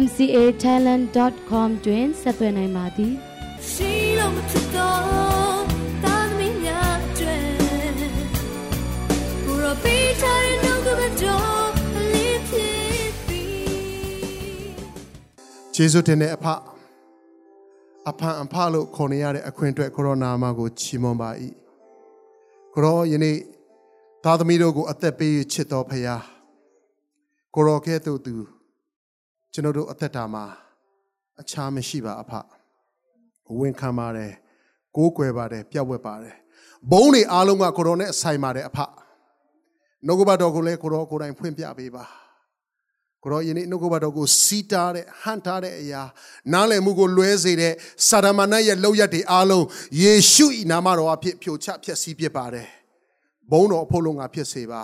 mcatalent.com တွင်ဆက်သွယ်နိုင်ပါသည်ရှိလို့မဖြစ်တော့တာသမီးများကျွဲဘူရောပေးချင်နှုတ်ကပတော်လေးဖြစ်ပြီးကျေးဇူးတင်တဲ့အဖအဖန်အဖလို့ခေါ်နေရတဲ့အခွင့်အတွက်ကိုရိုနာမကိုချီးမွမ်းပါ၏ကိုရောယနေ့သားသမီးတို့ကိုအသက်ပေးချစ်တော်ဖရာကိုရောကဲ့သို့သူ ကျွန်တော်တို့အသက်တာမှာအခြားမရှိပါအဖဝန်ခံပါတယ်ကိုးကွယ်ပါတယ်ပြောက်ဝက်ပါတယ်ဘုံတွေအားလုံးကကိုရောနဲ့ဆိုင်ပါတယ်အဖနှုတ်ကပတ်တော်ကိုလည်းကိုရောကိုယ်တိုင်ဖွင့်ပြပေးပါကိုရောယနေ့နှုတ်ကပတ်တော်ကိုစီးတားတဲ့ဟန်ထားတဲ့အရာနားလည်မှုကိုလွဲစေတဲ့စာဒမာနရဲ့လောက်ရတဲ့အားလုံးယေရှု၏နာမတော်အဖြစ်ဖြိုချဖျက်ဆီးပြပါတယ်ဘုံတော်အဖို့လုံးကဖြစ်စေပါ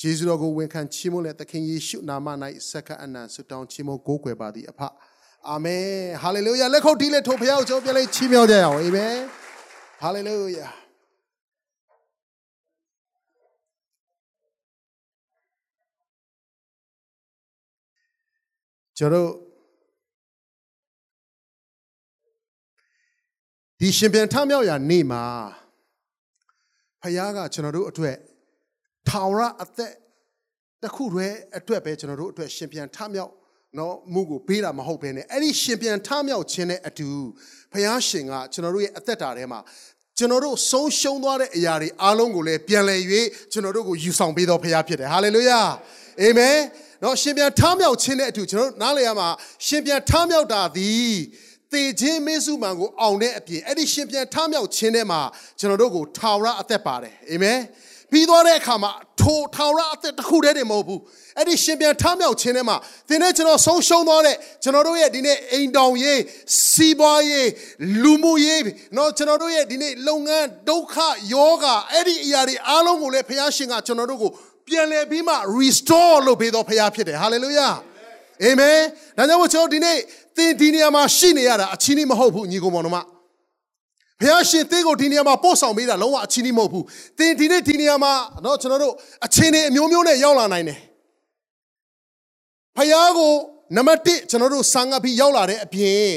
ဂျေဇုတော်ကိုဝန်ခံချီးမွမ်းတဲ့သခင်ယေရှုနာမ၌စက္ကအနံဆုတောင်းချီးမွမ်းကိုးကွယ်ပါသည်အဖအာမင်ဟာလေလုယာလက်ခုပ်တီးလက်ထိုးဖခင်ကိုကျွန်တော်ပြန်လေးချီးမြှောက်ကြရအောင်အာမင်ဟာလေလုယာကျွန်တော်ဒီရှင်ပြန်ထမြောက်ရာနေ့မှာဖခင်ကကျွန်တော်တို့အတွက် ထာဝရအသက်တခုတည်းအတွက်ပဲကျွန်တော်တို့အတွက်ရှင်ပြန်ထမြောက်နော်မှုကိုပေးတာမဟုတ်ဘဲနဲ့အဲ့ဒီရှင်ပြန်ထမြောက်ခြင်းနဲ့အတူဘုရားရှင်ကကျွန်တော်တို့ရဲ့အသက်တာထဲမှာကျွန်တော်တို့ဆုံးရှုံးသွားတဲ့အရာတွေအားလုံးကိုလည်းပြန်လည်၍ကျွန်တော်တို့ကိုယူဆောင်ပေးတော်ဘုရားဖြစ်တယ်ဟာလေလုယာအာမင်နော်ရှင်ပြန်ထမြောက်ခြင်းနဲ့အတူကျွန်တော်တို့နားလည်ရမှာရှင်ပြန်ထမြောက်တာသည်သေခြင်းမေစုမှန်ကိုအောင်တဲ့အပြင်အဲ့ဒီရှင်ပြန်ထမြောက်ခြင်းထဲမှာကျွန်တော်တို့ကိုထာဝရအသက်ပါတယ်အာမင် ပြီးသွားတဲ့အခါမှာထိုထာဝရအသက်တစ်ခုတည်းတင်မဟုတ်ဘူးအဲ့ဒီရှင်ပြန်ထမြောက်ခြင်းထဲမှာသင်နဲ့ကျွန်တော်ဆုံးရှုံးသွားတဲ့ကျွန်တော်တို့ရဲ့ဒီနေ့အိမ်တောင်ရေးစီးပွားရေးလူမှုရေးနော်ကျွန်တော်တို့ရဲ့ဒီနေ့လုပ်ငန်းဒုက္ခယောဂအဲ့ဒီအရာတွေအားလုံးကိုလည်းဘုရားရှင်ကကျွန်တော်တို့ကိုပြန်လည်ပြီးမှ restore လုပ်ပေးတော်ဘုရားဖြစ်တယ် hallelujah အာမင်ဒါကြောင့်မို့ကျွန်တော်ဒီနေ့သင်ဒီနေရာမှာရှိနေရတာအချင်းကြီးမဟုတ်ဘူးညီကောင်မောင်တို့ ဘုရားရှင်သင်ကိုဒီနေရာမှာပို့ဆောင်ပေးတာလုံးဝအချင်းကြီးမဟုတ်ဘူးသင်ဒီနေ့ဒီနေရာမှာเนาะကျွန်တော်တို့အချင်းတွေအမျိုးမျိုးနဲ့ရောက်လာနိုင်တယ်ဘုရားကိုနံပါတ်1ကျွန်တော်တို့ဆံငပ်ပြီးရောက်လာတဲ့အပြင်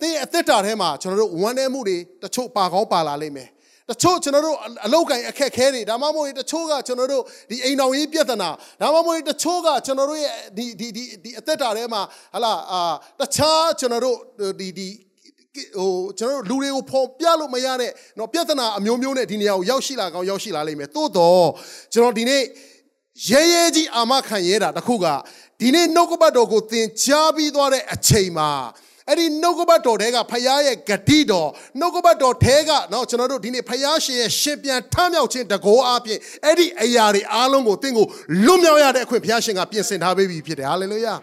သင်ရဲ့အသက်တာထဲမှာကျွန်တော်တို့ဝမ်းနည်းမှုတွေတချို့ပါကောင်းပါလာလိမ့်မယ်တချို့ကျွန်တော်တို့အလောက်ကန်အခက်ခဲတွေဒါမှမဟုတ်တချို့ကကျွန်တော်တို့ဒီအိမ်တော်ရေးပြဿနာဒါမှမဟုတ်တချို့ကကျွန်တော်တို့ရဲ့ဒီဒီဒီဒီအသက်တာထဲမှာဟလာအာတခြားကျွန်တော်တို့ဒီဒီ ဟိုကျွန်တော်တို့လူတွေကိုဖော်ပြလို့မရတဲ့เนาะပြဿနာအမျိုးမျိုးနဲ့ဒီနေရာကိုရောက်ရှိလာကောင်းရောက်ရှိလာလိမ့်မယ်သို့တော့ကျွန်တော်ဒီနေ့ရဲရဲကြီးအာမခံရဲတာတခုကဒီနေ့နှုတ်ကပတ်တော်ကိုသင်ကြားပြီးသွားတဲ့အချိန်မှာအဲ့ဒီနှုတ်ကပတ်တော်တဲကဖယားရဲ့ဂတိတော်နှုတ်ကပတ်တော်ထဲကเนาะကျွန်တော်တို့ဒီနေ့ဖယားရှင်ရဲ့ရှင်ပြန်ထမြောက်ခြင်းတကောအပြင်အဲ့ဒီအရာတွေအားလုံးကိုသင်ကိုလွတ်မြောက်ရတဲ့အခွင့်ဖယားရှင်ကပြင်ဆင်ထားပေးပြီဖြစ်တယ်ဟာလေလုယာ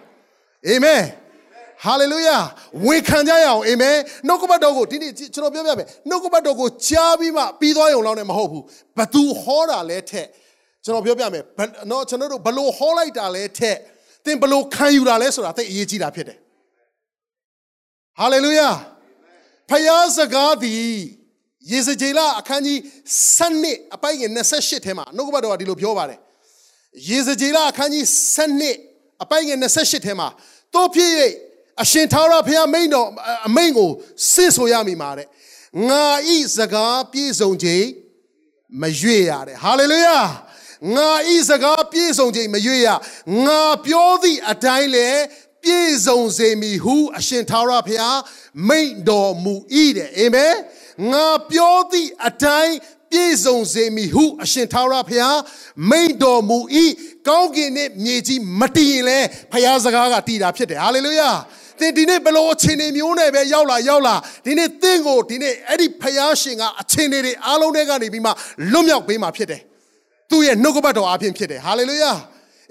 အာမင် ဟာလေလုယာဝန်ခံကြရအောင်အာမင်နှုတ်ကပတ်တော်ကိုဒီနေ့ကျွန်တော်ပြောပြမယ်နှုတ်ကပတ်တော်ကိုကြားပြီးမှပြီးသွားရုံလောက်နဲ့မဟုတ်ဘူးဘသူဟောတာလဲထက်ကျွန်တော်ပြောပြမယ်နော်ကျွန်တော်တို့ဘလို့ဟောလိုက်တာလဲထက်သင်ဘလို့ခံယူတာလဲဆိုတာသိအရေးကြီးတာဖြစ်တယ်ဟာလေလုယာဖယားစကားသည်ယေဇကျေလအခန်းကြီး7အပိုင်ငယ်28ထဲမှာနှုတ်ကပတ်တော်ကဒီလိုပြောပါတယ်ယေဇကျေလအခန်းကြီး7အပိုင်ငယ်28ထဲမှာတို့ဖြစ်၍ အရှင်ထာဝရဘုရားမိန်တော်အမိန်ကိုစစ်ဆိုရမိမှာတဲ့ငါဤစကားပြည့်စုံခြင်းမရွေ့ရတဲ့ဟာလေလုယာငါဤစကားပြည့်စုံခြင်းမရွေ့ရငါပြောသည့်အတိုင်းလေပြည့်စုံစေမည်ဟုအရှင်ထာဝရဘုရားမိန်တော်မူ၏တဲ့အာမင်ငါပြောသည့်အတိုင်းပြည့်စုံစေမည်ဟုအရှင်ထာဝရဘုရားမိန်တော်မူ၏ကောင်းကင်နဲ့မြေကြီးမတည်ရင်လဲဘုရားစကားကတည်တာဖြစ်တယ်ဟာလေလုယာ သင်ဒီနေ့ဘလို့အခြေအနေမျိုးနဲ့ပဲရောက်လာရောက်လာဒီနေ့သင်ကိုဒီနေ့အဲ့ဒီဖယားရှင်ကအခြေအနေတွေအားလုံးတွေကနေပြီးမှလွတ်မြောက်ပေးမှာဖြစ်တယ်သူ့ရဲ့နှုတ်ကပတ်တော်အဖြစ်ဖြစ်တယ်ဟာလေလုယာ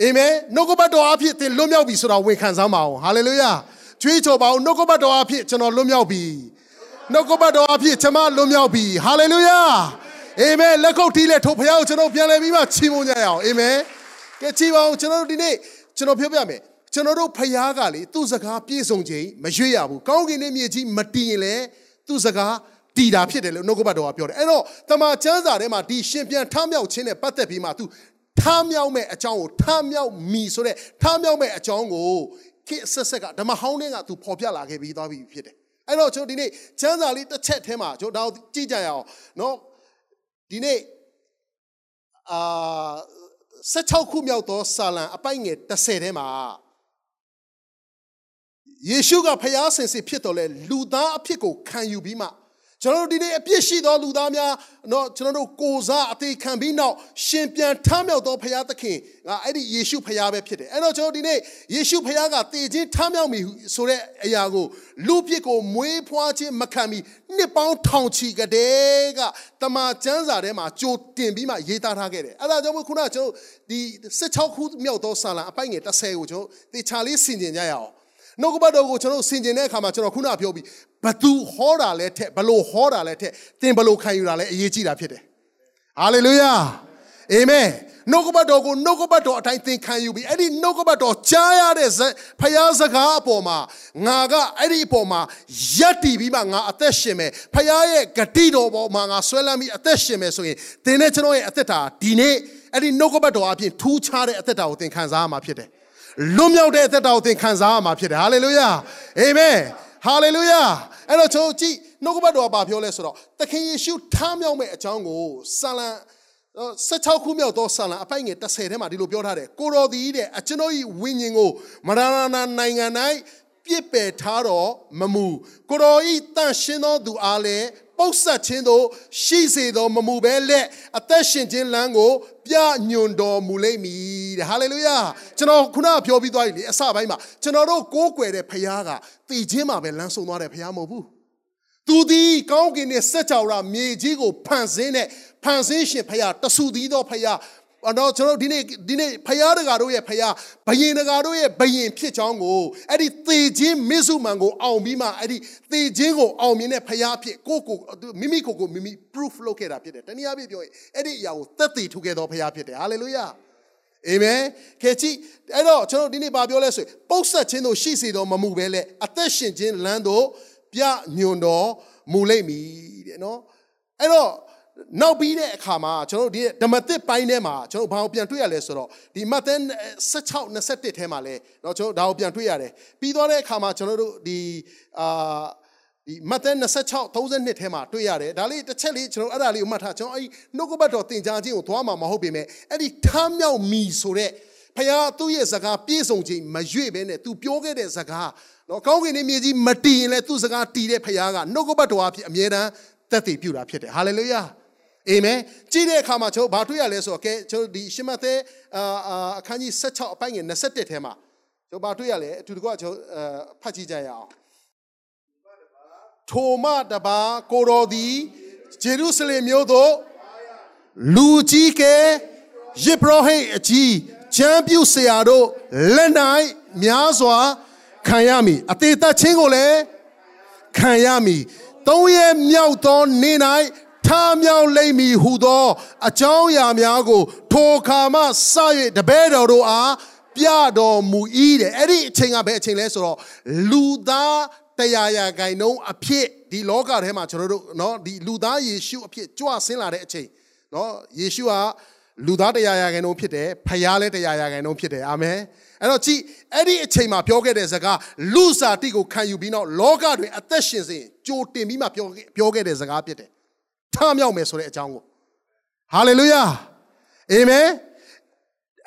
အာမင်နှုတ်ကပတ်တော်အဖြစ်သင်လွတ်မြောက်ပြီဆိုတာဝန်ခံစားပါအောင်ဟာလေလုယာကြွေးကြော်ပါအောင်နှုတ်ကပတ်တော်အဖြစ်ကျွန်တော်လွတ်မြောက်ပြီနှုတ်ကပတ်တော်အဖြစ်ကျွန်မလွတ်မြောက်ပြီဟာလေလုယာအာမင်လက်ခုပ်တီးလက်ထိုးဖခင်ကိုကျွန်တော်ပြန်လဲပြီးမှချီးမွမ်းကြရအောင်အာမင်ကဲချီးပါအောင်ကျွန်တော်တို့ဒီနေ့ကျွန်တော်ပြောပြမယ် ကျွန်တော်တို့ဖခင်ကလေသူ့စကားပြည့်စုံခြင်းမရွေ့ရဘူးကောင်းကင်နဲ့မြေကြီးမတည်ရင်လေသူ့စကားတည်တာဖြစ်တယ်လို့နှုတ်ကပတ်တော်ကပြောတယ်အဲ့တော့တမန်ကျမ်းစာထဲမှာဒီရှင်ပြန်ထမြောက်ခြင်းနဲ့ပတ်သက်ပြီးမှ तू ထမြောက်မဲ့အကြောင်းကိုထမြောက်မီဆိုတဲ့ထမြောက်မဲ့အကြောင်းကိုခေတ်ဆက်ဆက်ကဓမ္မဟောင်းတွေက तू ပေါ်ပြလာခဲ့ပြီးသွားပြီဖြစ်တယ်အဲ့တော့ကျွန်တော်ဒီနေ့ကျမ်းစာလေးတစ်ချက်ထဲမှာကျွန်တော်ဒါကြည့်ကြရအောင်နော်ဒီနေ့အာ16ခုမြောက်သောစာလံအပိုက်ငယ်30ထဲမှာ ယေရှုကဖျားဆင်စေဖြစ်တော်လဲလူသားအဖြစ်ကိုခံယူပြီးမှကျွန်တော်တို့ဒီနေ့အပြစ်ရှိသောလူသားများတော့ကျွန်တော်တို့ကိုစားအသေးခံပြီးနောက်ရှင်ပြန်ထမြောက်သောဖခင်သခင်ကအဲ့ဒီယေရှုဖခင်ပဲဖြစ်တယ်အဲ့တော့ကျွန်တော်ဒီနေ့ယေရှုဖခင်ကတည်ခြင်းထမြောက်ပြီဆိုတဲ့အရာကိုလူပြစ်ကိုမွေးဖွားခြင်းမခံပြီးနှစ်ပေါင်းထောင်ချီကတည်းကတမန်ကျမ်းစာထဲမှာကြိုတင်ပြီးမှရေးသားထားခဲ့တယ်အဲ့ဒါကြောင့်မို့ခုနကကျွန်တော်ဒီ16ခုမြောက်သောစာလံအပိုင်ငယ်30ကိုကျွန်တော်တေချာလေးဆင်ခြင်ကြရအောင် နှုတ်ကပတ်တော်ကိုကျွန်တော်ဆင်ခြင်တဲ့အခါမှာကျွန်တော်ခုနပြောပြီးဘသူဟောတာလဲထက်ဘလို့ဟောတာလဲထက်သင်ဘလို့ခံယူတာလဲအရေးကြီးတာဖြစ်တယ်ဟာလေလုယာအာမင်နှုတ်ကပတ်တော်ကိုနှုတ်ကပတ်တော်အတိုင်းသင်ခံယူပြီးအဲ့ဒီနှုတ်ကပတ်တော်ကြားရတဲ့ဖယားစကားအပေါ်မှာငါကအဲ့ဒီအပေါ်မှာယက်တည်ပြီးမှငါအသက်ရှင်မယ်ဖယားရဲ့ဂတိတော်ပေါ်မှာငါဆွဲလန်းပြီးအသက်ရှင်မယ်ဆိုရင်သင်နဲ့ကျွန်တော်ရဲ့အသက်တာဒီနေ့အဲ့ဒီနှုတ်ကပတ်တော်အပြင်ထူးခြားတဲ့အသက်တာကိုသင်ခံစားရမှာဖြစ်တယ် လွတ်မြောက်တဲ့အသက်တာကိုသင်ခံစားရမှာဖြစ်တယ်ဟာလေလုယာအာမင်ဟာလေလုယာအဲ့တော့ကျွန်တော်ကြည့်နှုတ်ကပတ်တော်ကဘာပြောလဲဆိုတော့သခင်ယေရှုထားမြောက်မဲ့အကြောင်းကိုဆာလံ16ခုမြောက်သောဆာလံအပိုင်ငယ်30ထဲမှာဒီလိုပြောထားတယ်ကိုတော်သည်တဲ့အကျွန်ုပ်၏ဝိညာဉ်ကိုမရဏနာနိုင်ငံ၌ပြစ်ပယ်ထားတော်မမူကိုတော်ဤတန်ရှင်းသောသူအားလည်း ပုတ်ဆက်ခြင်းတို့ရှိစေတော်မမူပဲလက်အသက်ရှင်ခြင်းလမ်းကို ပြညွန်တော်မူလိမ့်မည်တဲ့ဟာလေလုယာကျွန်တော်ခုနကပြောပြီးသွားပြီလေအစပိုင်းမှာကျွန်တော်တို့ကိုးကွယ်တဲ့ဖခင်ကတည်ခြင်းမှာပဲလမ်းဆုံးသွားတဲ့ဖခင်မဟုတ်ဘူးသူသည်ကောင်းကင်နဲ့စက်ကြော်ရာမြေကြီးကိုဖန်ဆင်းတဲ့ဖန်ဆင်းရှင်ဖခင်တဆူသည်သောဖခင် တော့ကျွန်တော်ဒီနေ့ဒီနေ့ဖယားတကာတို့ရဲ့ဖယားဘယင်တကာတို့ရဲ့ဘယင်ဖြစ်ချောင်းကိုအဲ့ဒီသေခြင်းမစ္ဆုမန်ကိုအောင်ပြီးမှအဲ့ဒီသေခြင်းကိုအောင်မြင်တဲ့ဖယားဖြစ်ကိုကိုမိမိကိုကိုမိမိ proof လုပ်ခဲ့တာဖြစ်တယ်တနည်းအားဖြင့်ပြောရင်အဲ့ဒီအရာကိုသက်သေထူခဲ့သောဖယားဖြစ်တယ်ဟာလေလုယာအာမင်ခေချီအဲ့တော့ကျွန်တော်ဒီနေ့ဗာပြောလဲဆိုရင်ပုတ်ဆက်ခြင်းတို့ရှိစေတော်မမူပဲလေအသက်ရှင်ခြင်းလမ်းတို့ပြညွန်တော်မူလိမ့်မည်တဲ့နော်အဲ့တော့ နောက်ပြီးတဲ့အခါမှာကျွန်တော်တို့ဒီဓမ္မသစ်ပိုင်းထဲမှာကျွန်တော်ဘာကိုပြန်တွေ့ရလဲဆိုတော့ဒီမဿဲ16 21ထဲမှာလဲเนาะကျွန်တော်ဒါကိုပြန်တွေ့ရတယ်ပြီးသွားတဲ့အခါမှာကျွန်တော်တို့ဒီအာဒီမဿဲ26 32ထဲမှာတွေ့ရတယ်ဒါလေးတစ်ချက်လေးကျွန်တော်အဲ့ဒါလေးကိုမှတ်ထားကျွန်တော်အဲ့ဒီနှုတ်ကပတ်တော်သင်ကြားခြင်းကိုသွားမှာမဟုတ်ပေမဲ့အဲ့ဒီထမ်းမြောက်မီဆိုတဲ့ဖခင်သူ့ရဲ့စကားပြည့်စုံခြင်းမရွေ့ဘဲနဲ့ तू ပြောခဲ့တဲ့စကားနော်ကောင်းကင်နဲ့မြေကြီးမတည်ရင်လည်းသူ့စကားတည်တဲ့ဖခင်ကနှုတ်ကပတ်တော်အဖြစ်အမြဲတမ်းသက်တည်ပြုတာဖြစ်တယ်ဟာလေလုယာ အာမင်ကြည့်တဲ့အခါမှာကျွန်တော်ဘာတွေ့ရလဲဆိုတော့ကဲကျွန်တော်ဒီရှမသက်အာအခန်းကြီး16အပိုင်းငယ်21ထဲမှာကျွန်တော်ဘာတွေ့ရလဲအတူတကွကျွန်တော်ဖတ်ကြည့်ကြရအောင်ထိုမတပါကိုတော်သည်ဂျေရုဆလင်မြို့သို့လူကြီးကဲယေဘရဟိအကြီးချမ်းပြုဆရာတို့လက်၌များစွာခံရမည်အသေးသက်ချင်းကိုလည်းခံရမည်သုံးရက်မြောက်သောနေ့၌ ထားမြောက်လိမ့်မည်ဟုသော အကြောင်းအရာများကို ထိုခါမှစ၍တပည့်တော်တို့အားပြတော်မူ၏တဲ့အဲ့ဒီအချိန်ကဘယ်အချိန်လဲဆိုတော့လူသားတရားရာဂိုင်နှုံးအဖြစ်ဒီလောကထဲမှာကျွန်တော်တို့เนาะဒီလူသားယေရှုအဖြစ်ကြွဆင်းလာတဲ့အချိန်เนาะယေရှုဟာလူသားတရားရာဂိုင်နှုံးဖြစ်တယ်ဖခင်လည်းတရားရာဂိုင်နှုံးဖြစ်တယ်အာမင်အဲ့တော့ကြည့်အဲ့ဒီအချိန်မှာပြောခဲ့တဲ့စကားလူစားတိကိုခံယူပြီးတော့လောကတွင်အသက်ရှင်စဉ်ကြိုတင်ပြီးမှပြောပြောခဲ့တဲ့စကားဖြစ်တယ် ထမြောက်မယ်ဆိုတဲ့အကြောင်းကိုဟာလေလုယာအာမင်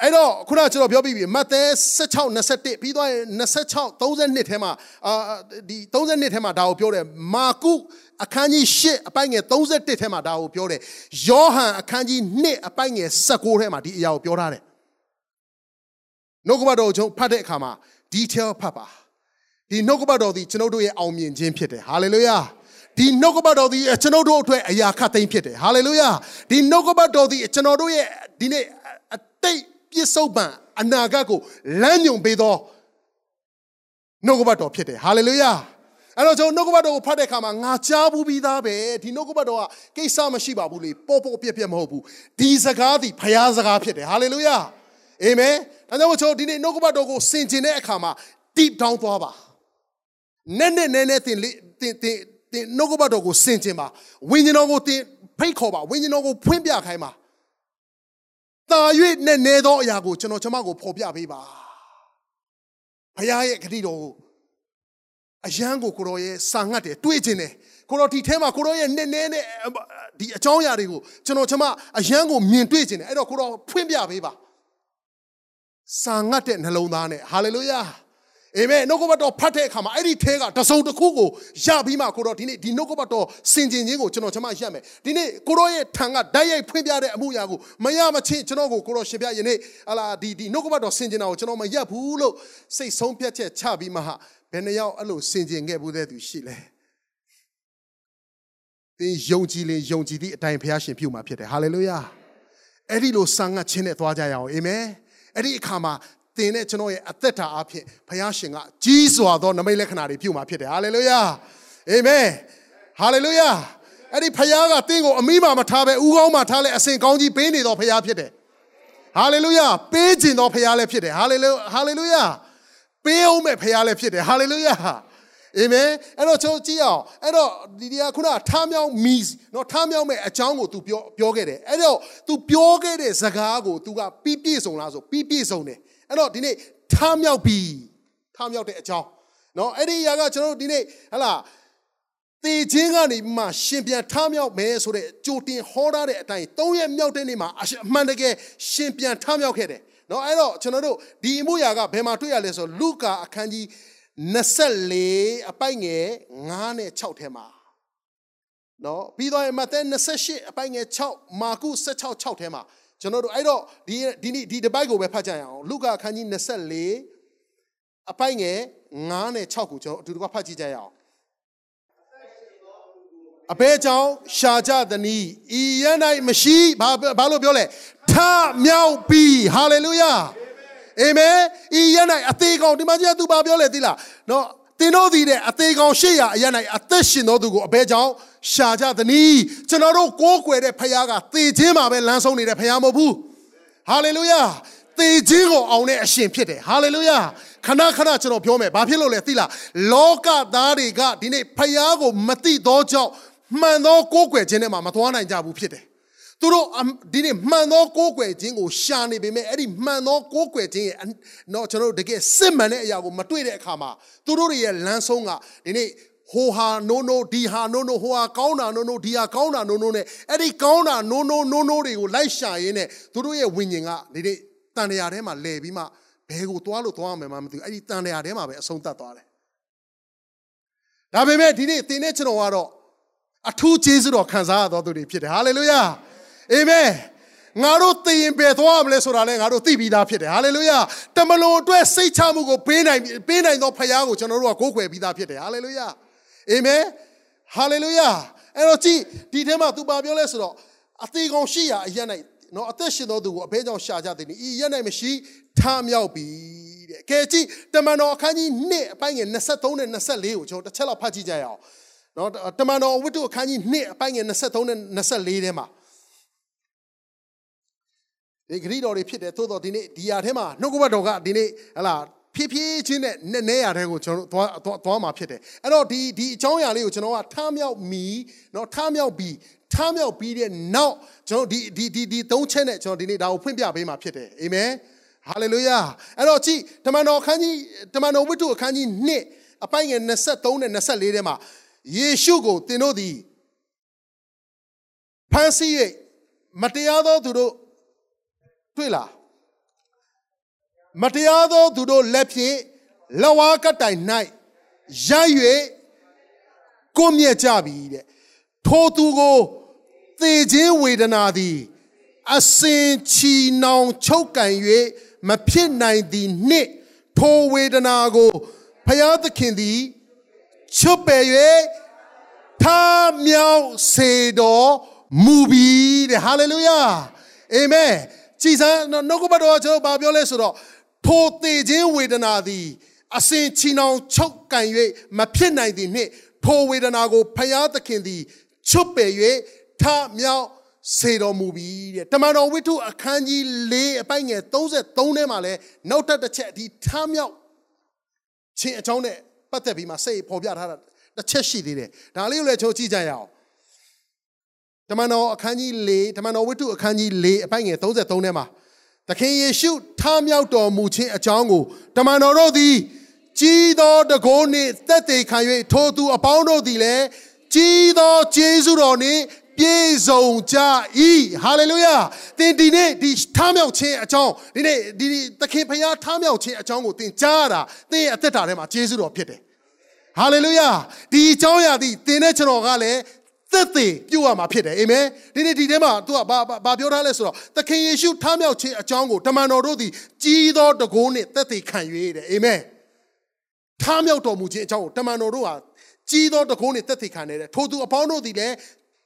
အဲ့တော့ခုနကျွန်တော်ပြောပြီးပြီမဿဲ16 21ပြီးသွားရင်26 32ထဲမှာအာဒီ32ထဲမှာဒါကိုပြောတယ်မာကုအခန်းကြီး8အပိုင်းငယ်31ထဲမှာဒါကိုပြောတယ်ယောဟန်အခန်းကြီး2အပိုင်းငယ်19ထဲမှာဒီအရာကိုပြောထားတယ်နှုတ်ကပတ်တော်ကျွန်ဖတ်တဲ့အခါမှာ detail ဖတ်ပါဒီနှုတ်ကပတ်တော်ဒီကျွန်တော်တို့ရဲ့အောင်မြင်ခြင်းဖြစ်တယ်ဟာလေလုယာ ဒီနှုတ်ကပတ်တော်ဒီကျွန်တော်တို့အတွက်အရာခတ်သိမ်းဖြစ်တယ်ဟာလေလုယာဒီနှုတ်ကပတ်တော်ဒီကျွန်တော်တို့ရဲ့ဒီနေ့အတိတ်ပြစ္ဆုတ်ပံအနာဂတ်ကိုလမ်းညွန်ပေးသောနှုတ်ကပတ်တော်ဖြစ်တယ်ဟာလေလုယာအဲ့တော့ကျွန်တော်နှုတ်ကပတ်တော်ကိုဖတ်တဲ့အခါမှာငါကြားဘူးပြီးသားပဲဒီနှုတ်ကပတ်တော်ကကိစ္စမရှိပါဘူးလေပေါ်ပေါ်ပြက်ပြက်မဟုတ်ဘူးဒီစကားဒီဖရားစကားဖြစ်တယ်ဟာလေလုယာအာမင်ဒါကြောင့်ကျွန်တော်ဒီနေ့နှုတ်ကပတ်တော်ကိုဆင်ခြင်တဲ့အခါမှာ deep down သွားပါနည်းနည်းနည်းနည်းတင်တင်တင် တင်နှုတ်ကပတ်တော်ကိုဆင်ခြင်ပါဝိညာဉ်တော်ကိုတင်ဖိတ်ခေါ်ပါဝိညာဉ်တော်ကိုဖွင့်ပြခိုင်းပါတာ၍နဲ့နေသောအရာကိုကျွန်တော်ကျမကိုဖော်ပြပေးပါဘုရားရဲ့ဂတိတော်ကိုအယံကိုကိုတော်ရဲ့စာငတ်တယ်တွေးခြင်းတယ်ကိုတော်ဒီထဲမှာကိုတော်ရဲ့နဲ့နဲ့နဲ့ဒီအကြောင်းအရာတွေကိုကျွန်တော်ကျမအယံကိုမြင်တွေ့ခြင်းတယ်အဲ့တော့ကိုတော်ဖွင့်ပြပေးပါစာငတ်တဲ့နှလုံးသားနဲ့ဟာလေလုယာ အာမင်နှုတ်ကပတ်တော်ဖတ်တဲ့အခါမှာအဲ့ဒီထဲကတစုံတစ်ခုကိုရပြီးမှကိုတော့ဒီနေ့ဒီနှုတ်ကပတ်တော်စင်ကျင်ခြင်းကိုကျွန်တော်ကျွန်မရမယ်ဒီနေ့ကိုတော့ရဲ့ထံကဓာတ်ရိုက်ဖွင့်ပြတဲ့အမှုရာကိုမရမချင်းကျွန်တော်ကိုကိုတော့ရှင်ပြယနေ့ဟလာဒီဒီနှုတ်ကပတ်တော်စင်ကျင်တာကိုကျွန်တော်မရက်ဘူးလို့စိတ်ဆုံးဖြတ်ချက်ချပြီးမှဟာဘယ်နှယောက်အဲ့လိုစင်ကျင်ခဲ့ဘူးတဲ့သူရှိလဲသင်ယုံကြည်ရင်ယုံကြည်သည့်အတိုင်းဘုရားရှင်ပြုမှာဖြစ်တယ်ဟာလေလုယာအဲ့ဒီလိုဆံငတ်ခြင်းနဲ့သွားကြရအောင်အာမင်အဲ့ဒီအခါမှာ သင်နဲ့ကျွန်တော်ရဲ့အသက်တာအဖြစ်ဘုရားရှင်ကကြီးစွာသောနမိတ်လက္ခဏာတွေပြုမှာဖြစ်တယ်ဟာလေလုယာအာမင်ဟာလေလုယာအဲ့ဒီဘုရားကသင်ကိုအမိမာမထားပဲဥကောင်းမှာထားလဲအစဉ်ကောင်းကြီးပေးနေတော်ဘုရားဖြစ်တယ်ဟာလေလုယာပေးခြင်းတော်ဘုရားလည်းဖြစ်တယ်ဟာလေလုဟာလေလုယာပေးအောင်မဲ့ဘုရားလည်းဖြစ်တယ်ဟာလေလုယာအာမင်အဲ့တော့ကျွန်တော်ကြည့်အောင်အဲ့တော့ဒီတရားခုနထားမြောင်းမီနော်ထားမြောင်းမဲ့အကြောင်းကို तू ပြောပြောခဲ့တယ်အဲ့တော့ तू ပြောခဲ့တဲ့ဇကားကို तू ကပြီးပြည့်စုံလားဆိုပြီးပြည့်စုံတယ် အဲ့တော့ဒီနေ့ထားမြောက်ပြီထားမြောက်တဲ့အကြောင်းနော်အဲ့ဒီအရာကကျွန်တော်တို့ဒီနေ့ဟလာတေခြင်းကနေမှရှင်ပြန်ထားမြောက်မယ်ဆိုတဲ့ကြိုတင်ဟောထားတဲ့အတိုင်း၃ရက်မြောက်တဲ့နေ့မှာအမှန်တကယ်ရှင်ပြန်ထားမြောက်ခဲ့တယ်နော်အဲ့တော့ကျွန်တော်တို့ဒီအမှုရာကဘယ်မှာတွေ့ရလဲဆိုလူကာအခန်းကြီး24အပိုက်ငယ်9နဲ့6ထဲမှာနော်ပြီးတော့မဿဲ28အပိုက်ငယ်6မာကု16 6ထဲမှာ ကျွန်တော်တို့အဲ့တော့ဒီဒီနေ့ဒီတပိုက်ကိုပဲဖတ်ကြရအောင်လုကာအခန်းကြီး24အပိုက်ငယ်9နဲ့6ကိုကျွန်တော်အတူတူကဖတ်ကြည့်ကြရအောင်အဘဲကြောင့်ရှာကြသည်နီဤရ၌မရှိဘာဘာလို့ပြောလဲထမြောက်ပြီဟာလေလုယာအာမင်ဤရ၌အသေးကောင်ဒီမှာကျသူဘာပြောလဲသိလားနော်တင်တို့သည်တဲ့အသေးကောင်ရှေ့ရအရ၌အသက်ရှင်တော်သူကိုအဘဲကြောင့် ရှာကြသည်နီကျွန်တော်တို့ကိုးကွယ်တဲ့ဖခင်ကသေခြင်းမှာပဲလမ်းဆုံးနေတဲ့ဖခင်မဟုတ်ဘူးဟာလေလုယာသေခြင်းကိုအောင်တဲ့အရှင်ဖြစ်တယ်ဟာလေလုယာခဏခဏကျွန်တော်ပြောမယ်ဘာဖြစ်လို့လဲသိလားလောကသားတွေကဒီနေ့ဖခင်ကိုမသိသောကြောင့်မှန်သောကိုးကွယ်ခြင်းထဲမှာမသွားနိုင်ကြဘူးဖြစ်တယ်သူတို့ဒီနေ့မှန်သောကိုးကွယ်ခြင်းကိုရှာနေပေမဲ့အဲ့ဒီမှန်သောကိုးကွယ်ခြင်းရဲ့တော့ကျွန်တော်တို့တကယ်စစ်မှန်တဲ့အရာကိုမတွေ့တဲ့အခါမှာသူတို့ရဲ့လမ်းဆုံးကဒီနေ့ ဟိုဟာနိုးနိုးဒီဟာနိုးနိုးဟိုဟာကောင်းတာနိုးနိုးဒီဟာကောင်းတာနိုးနိုးနဲ့အဲ့ဒီကောင်းတာနိုးနိုးနိုးနိုးတွေကိုလိုက်ရှာရင်းနဲ့သူတို့ရဲ့ဝိညာဉ်ကဒီနေ့တန်တရာထဲမှာလဲပြီးမှဘဲကိုသွားလို့သွားမယ်မှမသိဘူးအဲ့ဒီတန်တရာထဲမှာပဲအဆုံးသတ်သွားတယ်ဒါပေမဲ့ဒီနေ့သင်နဲ့ကျွန်တော်ကတော့အထူးကျေးဇူးတော်ခံစားရတော်သူတွေဖြစ်တယ်ဟာလေလုယာအာမင်ငါတို့သိရင်ပဲသွားမလဲဆိုတာလဲငါတို့သိပြီးသားဖြစ်တယ်ဟာလေလုယာတမလွန်အတွက်စိတ်ချမှုကိုပေးနိုင်ပေးနိုင်သောဖခင်ကိုကျွန်တော်တို့ကကိုးကွယ်ပြီးသားဖြစ်တယ်ဟာလေလုယာအာ မင်ဟာလေလုယာအဲ့တော့ကြည့်ဒီထဲမှာသူပါပြောလဲဆိုတော့အသေးကောင်ရှိရာအရက်၌နော်အသက်ရှင်သောသူကိုအဘဲကြောင့်ရှာကြသည်ဤရက်၌မရှိထားမြောက်ပြီတဲ့ကဲကြည့်တမန်တော်အခန်းကြီး1အပိုင်းငယ်23နဲ့24ကိုကျွန်တော်တစ်ချက်လောက်ဖတ်ကြည့်ကြရအောင်နော်တမန်တော်ဝတ္ထုအခန်းကြီး1အပိုင်းငယ်23နဲ့24ထဲမှာဒီဂရိတော်တွေဖြစ်တယ်သို့တော့ဒီနေ့ဒီယာထဲမှာနှုတ်ကပတ်တော်ကဒီနေ့ဟလာ ဖြည်းဖြည်းချင်းနဲ့နဲ့နဲ့ရတဲ့ကိုကျွန်တော်သွားသွားမှာဖြစ်တယ်အဲ့တော့ဒီဒီအကြောင်းအရာလေးကိုကျွန်တော်ကထားမြောက်မီเนาะထားမြောက်ပြီးထားမြောက်ပြီးတဲ့နောက်ကျွန်တော်ဒီဒီဒီဒီသုံးချက်နဲ့ကျွန်တော်ဒီနေ့ဒါကိုဖွင့်ပြပေးမှာဖြစ်တယ်အာမင်ဟာလေလုယာအဲ့တော့ကြည့်တမန်တော်အခန်းကြီးတမန်တော်ဝတ္ထုအခန်းကြီး1အပိုင်းငယ်23နဲ့24ထဲမှာယေရှုကိုသင်တို့သည်ဖန်ဆီး၍မတရားသောသူတို့တွေ့လား မတရားသောသူတို့လက်ဖြင့်လဝါကတိုင်၌ရိုက်၍ကိုမြက်ကြပြီတဲ့ထိုသူကိုသေခြင်းဝေဒနာသည် အစင်ချီနှောင်ချုပ်ကန်၍မဖြစ်နိုင်သည်နှင့်ထိုဝေဒနာကိုဖျားသခင်သည်ချွတ်ပယ်၍ထားမြောက်စေတော်မူပြီးတဲ့ဟာလေလုယာအာမင်ကြည်စမ်းနှုတ်ကပတ်တော်ကျွန်တော်ဘာပြောလဲဆိုတော့ ထိုသေခြင်းဝေဒနာသည်အစဉ်ချီနှောင်ချုပ်ကန်၍မဖြစ်နိုင်သည်နှင့်ထိုဝေဒနာကိုဖယားသခင်သည်ချွတ်ပယ်၍ထမြောက်စေတော်မူပြီတဲ့တမန်တော်ဝိထုအခန်းကြီး၄အပိုင်ငယ်33ထဲမှာလဲနောက်ထပ်တစ်ချက်ဒီထမြောက်ခြင်းအကြောင်းနဲ့ပတ်သက်ပြီးမှစိတ်ပေါ်ပြထားတာတစ်ချက်ရှိသေးတယ်ဒါလေးကိုလည်းကျွန်တော်ကြည့်ကြရအောင်တမန်တော်အခန်းကြီး၄တမန်တော်ဝိထုအခန်းကြီး၄အပိုင်ငယ်33ထဲမှာ သခင်ယေရှုထမြောက်တော်မူခြင်းအကြောင်းကိုတမန်တော်တို့သည်ကြီးသောတကိုးနှင့်သက်သေခံ၍ထိုသူအပေါင်းတို့သည်လည်းကြီးသောကျေးဇူးတော်နှင့်ပြည့်စုံကြ၏ဟာလေလုယာသင်ဒီနေ့ဒီထားမြောက်ခြင်းအကြောင်းဒီနေ့ဒီသခင်ဖခင်ထားမြောက်ခြင်းအကြောင်းကိုသင်ကြားရတာသင်ရဲ့အသက်တာထဲမှာကျေးဇူးတော်ဖြစ်တယ်ဟာလေလုယာဒီအကြောင်းအရာဒီသင်တဲ့ကျွန်တော်ကလည်း သက်သေပြုတ်ရမှာဖြစ်တယ်အာမင်ဒီနေ့ဒီထဲမှာ तू ကဘာဘာပြောထားလဲဆိုတော့သခင်ယေရှုထားမြောက်ခြင်းအကြောင်းကိုတမန်တော်တို့သည်ကြီးသောတကိုးနှင့်သက်သေခံ၍တဲ့အာမင်ထားမြောက်တော်မူခြင်းအကြောင်းကိုတမန်တော်တို့ဟာကြီးသောတကုန်းနဲ့တက်သိခံနေတဲ့ထိုသူအပေါင်းတို့သည်လည်း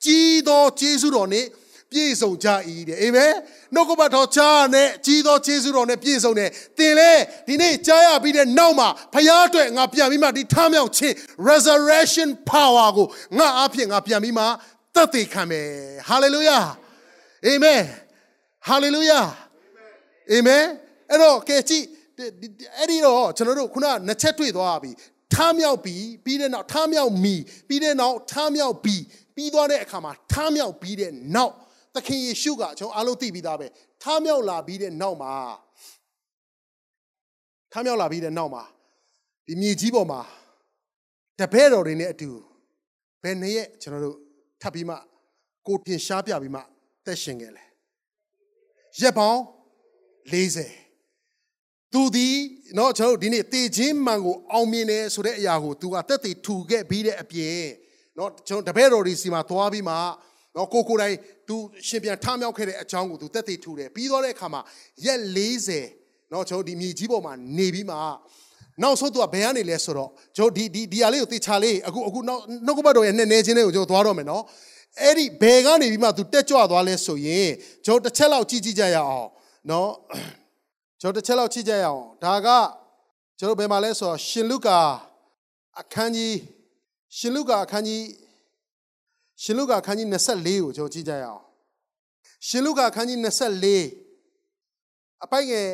ကြီးသောကျေးဇူးတော်နဲ့ ပြည့်စုံကြ၏တဲ့အာမင်နှုတ်ကပတ်တော်ကြားနဲ့ကြီးသောကျေးဇူးတော်နဲ့ပြည့်စုံတယ်သင်လေဒီနေ့ကြားရပြီးတဲ့နောက်မှာဖခင်အတွက်ငါပြန်ပြီးမှဒီထားမြောက်ခြင်း resurrection power ကိုငါအဖြစ်ငါပြန်ပြီးမှသက်သေခံမယ် hallelujah amen hallelujah amen အဲ့တော့ကဲကြည့်အဲ့ဒီတော့ကျွန်တော်တို့ခုနနှစ်ချက်တွေ့သွားပြီထားမြောက်ပြီးပြီးတဲ့နောက်ထားမြောက်မီပြီးတဲ့နောက်ထားမြောက်ပြီးပြီးသွားတဲ့အခါမှာထားမြောက်ပြီးတဲ့နောက် သခင်ယေရှုကကျွန်တော်အားလုံးသိပြီးသားပဲထားမြောက်လာပြီးတဲ့နောက်မှာထားမြောက်လာပြီးတဲ့နောက်မှာဒီမြေကြီးပေါ်မှာတပည့်တော်တွေနဲ့အတူဘယ်နှစ်ရက်ကျွန်တော်တို့ထပ်ပြီးမှကိုပြင်ရှားပြပြီးမှသက်ရှင်ခဲ့လဲရက်ပေါင်း40သူသည်เนาะကျွန်တော်တို့ဒီနေ့တေခြင်းမှန်ကိုအောင်မြင်တယ်ဆိုတဲ့အရာကိုသူကတက်တည်ထူခဲ့ပြီးတဲ့အပြင်เนาะကျွန်တော်တပည့်တော်ဒီစီမှာသွားပြီးမှ နော်ကိုကိုတိုင်းသူရှင်ပြန်ထမြောက်ခဲ့တဲ့အကြောင်းကိုသူတက်သေးထူတယ်ပြီးတော့တဲ့အခါမှာရက်40နော်ကျွန်တော်ဒီမြေကြီးပေါ်မှာနေပြီးမှနောက်ဆုံးသူကဘယ်ကနေလဲဆိုတော့ကျွန်တော်ဒီဒီဒီဟာလေးကိုတေချာလေးအခုအခုနောက်နှုတ်ကပတ်တော်ရဲ့နဲ့နေချင်းလေးကိုကျွန်တော်သွားတော့မယ်နော်အဲ့ဒီဘယ်ကနေပြီးမှသူတက်ကြွသွားလဲဆိုရင်ကျွန်တော်တစ်ချက်လောက်ကြည့်ကြည့်ကြရအောင်နော်ကျွန်တော်တစ်ချက်လောက်ကြည့်ကြရအောင်ဒါကကျွန်တော်ဘယ်မှာလဲဆိုတော့ရှင်လုကာအခန်းကြီးရှင်လုကာအခန်းကြီး ရှင်လုကာအခန်းကြီး24ကိုကျွန်တော်ကြည့်ကြရအောင်ရှင်လုကာအခန်းကြီး24အပိုင်ငယ်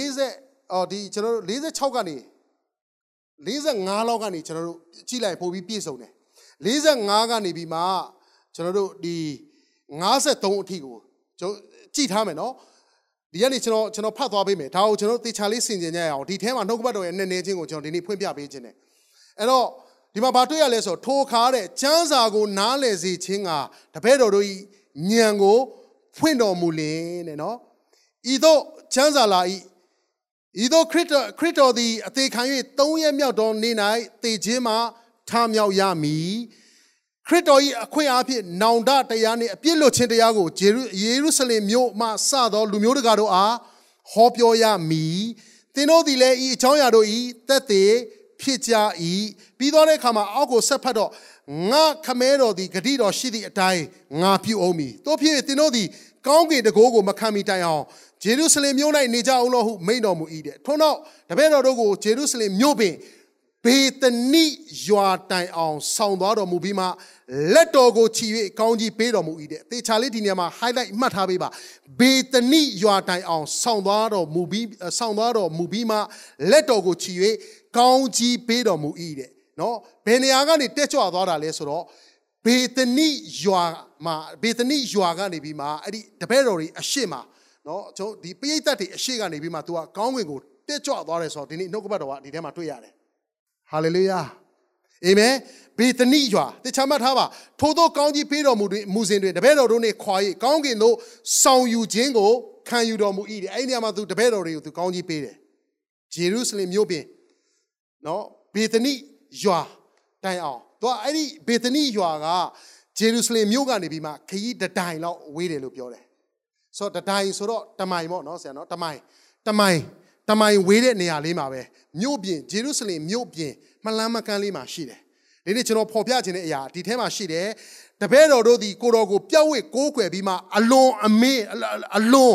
40အော်ဒီကျွန်တော်တို့46ကနေ45လောက်ကနေကျွန်တော်တို့ကြည့်လိုက်ပို့ပြီးပြည့်စုံတယ်45ကနေပြီးမှကျွန်တော်တို့ဒီ53အထိကိုကျွန်တော်ကြည့်ထားမယ်နော်ဒီကနေ့ကျွန်တော်ကျွန်တော်ဖတ်သွားပေးမယ်ဒါကိုကျွန်တော်သေချာလေးဆင်ခြင်ကြရအောင်ဒီထဲမှာနှုတ်ကပတ်တော်ရဲ့နည်းနည်းချင်းကိုကျွန်တော်ဒီနေ့ဖွင့်ပြပေးခြင်းတယ်အဲ့တော့ ဒီမှာဘာတွေ့ရလဲဆိုတော့ထိုခါတဲ့ကျမ်းစာကို နားလည်စေခြင်းကတပည့်တော်တို့ဤဉာဏ်ကိုဖွင့်တော်မူလင်တဲ့နော်ဤသို့ကျမ်းစာလာဤဤသို့ခရစ်တော်ခရစ်တော်သည်အသေးခံ၍၃ရက်မြောက်သောနေ့၌သေခြင်းမှထမြောက်ရမည်ခရစ်တော်၏အခွင့်အားဖြင့်နောင်တတရားနှင့်အပြစ်လွတ်ခြင်းတရားကိုယေရုရှလင်မြို့မှစသောလူမျိုးတကာတို့အားဟောပြောရမည်သင်တို့သည်လည်းဤအကြောင်းအရာတို့ဤသက်သေ ဖြစ်ကြ၏ပြီးတော့တဲ့အခါမှာအောက်ကိုဆက်ဖတ်တော့ငါခမဲတော်သည်ဂတိတော်ရှိသည့်အတိုင်းငါပြုအောင်မည်တို့ဖြစ်သင်တို့သည်ကောင်းကင်တကိုးကိုမခံမီတိုင်အောင်ဂျေရုရှလင်မြို့၌နေကြအောင်လို့ဟုမိန့်တော်မူ၏တဲ့ထို့နောက်တပည့်တော်တို့ကိုဂျေရုရှလင်မြို့ပင်ဘေသနိရွာတိုင်အောင်ဆောင်းသွားတော်မူပြီးမှလက်တော်ကိုချီ၍ကောင်းကြီးပေးတော်မူ၏တဲ့တေချာလေးဒီနေရာမှာ highlight မှတ်ထားပေးပါဘေသနိရွာတိုင်အောင်ဆောင်းသွားတော်မူပြီးဆောင်းသွားတော်မူပြီးမှလက်တော်ကိုချီ၍ ကောင်းကြီးပေးတော်မူ၏တဲ့နော်ဘယ်နေရာကနေတက်ကြွသွားတာလဲဆိုတော့ဘေသနိရွာမှာဘေသနိရွာကနေပြီးမှအဲ့ဒီတပည့်တော်တွေအရှိမနော်ကျွန်တော်ဒီပိဋကတ်တွေအရှိကနေပြီးမှ तू ကကောင်းကင်ကိုတက်ကြွသွားတယ်ဆိုတော့ဒီနေ့နှုတ်ကပတ်တော်ကဒီထဲမှာတွေ့ရတယ်ဟာလေလုယာအာမင်ဘေသနိရွာတခြားမှတ်ထားပါထို့သောကောင်းကြီးပေးတော်မူတွင်မူစဉ်တွင်တပည့်တော်တို့နှင့်ခွာ၍ကောင်းကင်သို့ဆောင်ယူခြင်းကိုခံယူတော်မူ၏တဲ့အဲ့ဒီနေရာမှာသူတပည့်တော်တွေကိုသူကောင်းကြီးပေးတယ်ဂျေရုရှလင်မြို့ပြင် နော်ဘေသနိရွာတိုင်အောင်သူကအဲ့ဒီဘေသနိရွာကဂျေရုရှလင်မြို့ကနေပြီးမှခရီးတတိုင်လောက်ဝေးတယ်လို့ပြောတယ်ဆိုတော့တတိုင်ဆိုတော့တမိုင်ပေါ့နော်ဆရာနော်တမိုင်တမိုင်တမိုင်ဝေးတဲ့နေရာလေးမှာပဲမြို့ပြင်ဂျေရုရှလင်မြို့ပြင်မလန်းမကန်းလေးမှာရှိတယ်ဒီနေ့ကျွန်တော်ဖော်ပြခြင်းတဲ့အရာဒီထဲမှာရှိတယ်တပည့်တော်တို့ဒီကိုတော်ကိုပြောက်ဝဲကိုးကွယ်ပြီးမှအလွန်အမေးအလွန်